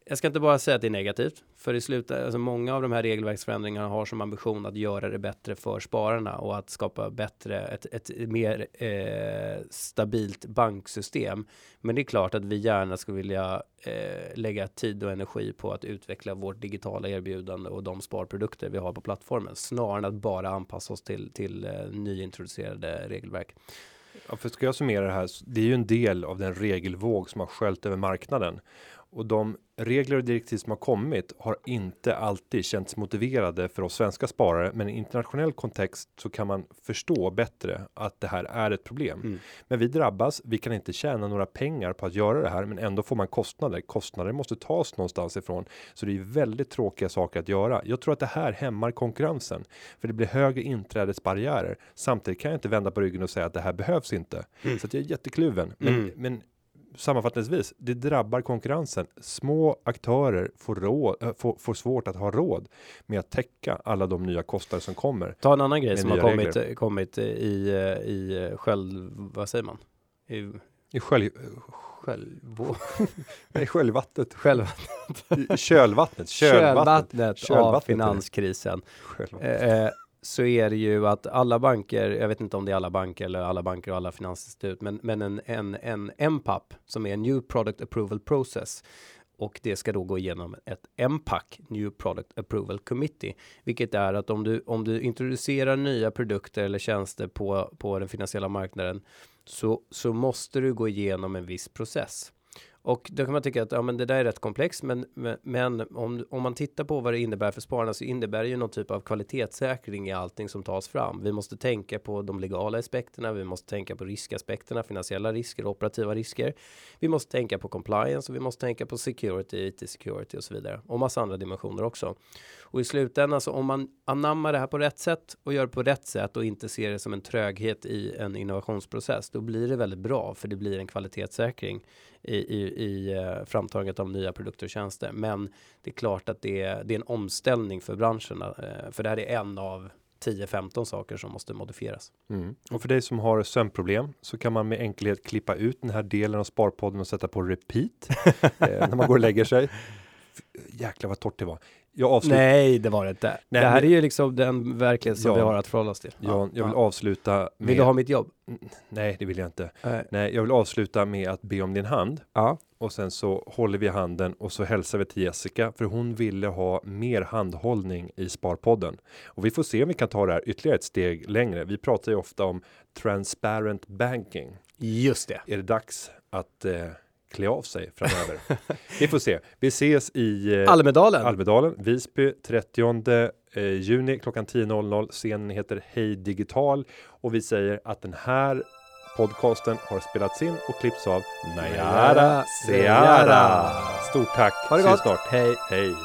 jag ska inte bara säga att det är negativt, för i slutet, alltså många av de här regelverksförändringarna har som ambition att göra det bättre för spararna och att skapa bättre, ett, ett mer eh, stabilt banksystem. Men det är klart att vi gärna skulle vilja eh, lägga tid och energi på att utveckla vårt digitala erbjudande och de sparprodukter vi har på plattformen, snarare än att bara anpassa oss till, till eh, nyintroducerade regelverk. Ja, för ska jag summera det här, det är ju en del av den regelvåg som har sköljt över marknaden och de regler och direktiv som har kommit har inte alltid känts motiverade för oss svenska sparare, men i internationell kontext så kan man förstå bättre att det här är ett problem. Mm. Men vi drabbas. Vi kan inte tjäna några pengar på att göra det här, men ändå får man kostnader. Kostnader måste tas någonstans ifrån, så det är väldigt tråkiga saker att göra. Jag tror att det här hämmar konkurrensen för det blir högre inträdesbarriärer. Samtidigt kan jag inte vända på ryggen och säga att det här behövs inte så att jag är jättekluven. Men, Mm. men sammanfattningsvis, det drabbar konkurrensen. Små aktörer får, råd, äh, får, får svårt att ha råd med att täcka alla de nya kostnader som kommer. Ta en annan grej som har kommit, regler. kommit i, eh, i själv, vad säger man? I I själv, *laughs* nej, sköljvattnet, själv, i kölvattnet, kölvattnet, kölvattnet av Kölvattnet. finanskrisen. Kölvattnet. Eh, eh, så är det ju att alla banker, jag vet inte om det är alla banker eller alla banker och alla finansinstitut, men, men en, en, en MPAP som är en New Product Approval Process och det ska då gå igenom ett MPAC, New Product Approval Committee, vilket är att om du, om du introducerar nya produkter eller tjänster på, på den finansiella marknaden så, så måste du gå igenom en viss process. Och då kan man tycka att ja, men det där är rätt komplext, men, men, om, om man tittar på vad det innebär för spararna så innebär det ju någon typ av kvalitetssäkring i allting som tas fram. Vi måste tänka på de legala aspekterna, vi måste tänka på riskaspekterna, finansiella risker, operativa risker. Vi måste tänka på compliance och vi måste tänka på security, IT security och så vidare och massa andra dimensioner också. Och i slutändan så om man anammar det här på rätt sätt och gör det på rätt sätt och inte ser det som en tröghet i en innovationsprocess, då blir det väldigt bra för det blir en kvalitetssäkring i, i, i eh, framtagandet av nya produkter och tjänster. Men det är klart att det är, det är en omställning för branscherna, eh, för det här är en av 10-15 saker som måste modifieras. Mm. Och för dig som har sömnproblem så kan man med enkelhet klippa ut den här delen av Sparpodden och sätta på repeat *laughs* eh, när man går och lägger sig. Jäklar vad torrt det var. Jag avslutar. Nej, det var det inte. Nej, det här men- är ju liksom den verklighet som Ja. vi har att förhålla oss till. Jag, jag vill Ja. avsluta med. Vill du ha mitt jobb? Nej, det vill jag inte. Eh, Nej, jag vill avsluta med att be om din hand ja. och sen så håller vi handen och så hälsar vi till Jessica för hon ville ha mer handhållning i Sparpodden och vi får se om vi kan ta det här ytterligare ett steg längre. Vi pratar ju ofta om transparent banking. Just det. Är det dags att eh, klä av sig framöver? vi får se. Vi ses i eh, Almedalen. Almedalen, Visby 30 eh, juni klockan 10.00. Scenen heter Hej Digital och vi säger att den här podcasten har spelats in och klippts av Nayara Seara. Stort tack. Ha det gott. snart. Hej. Hej.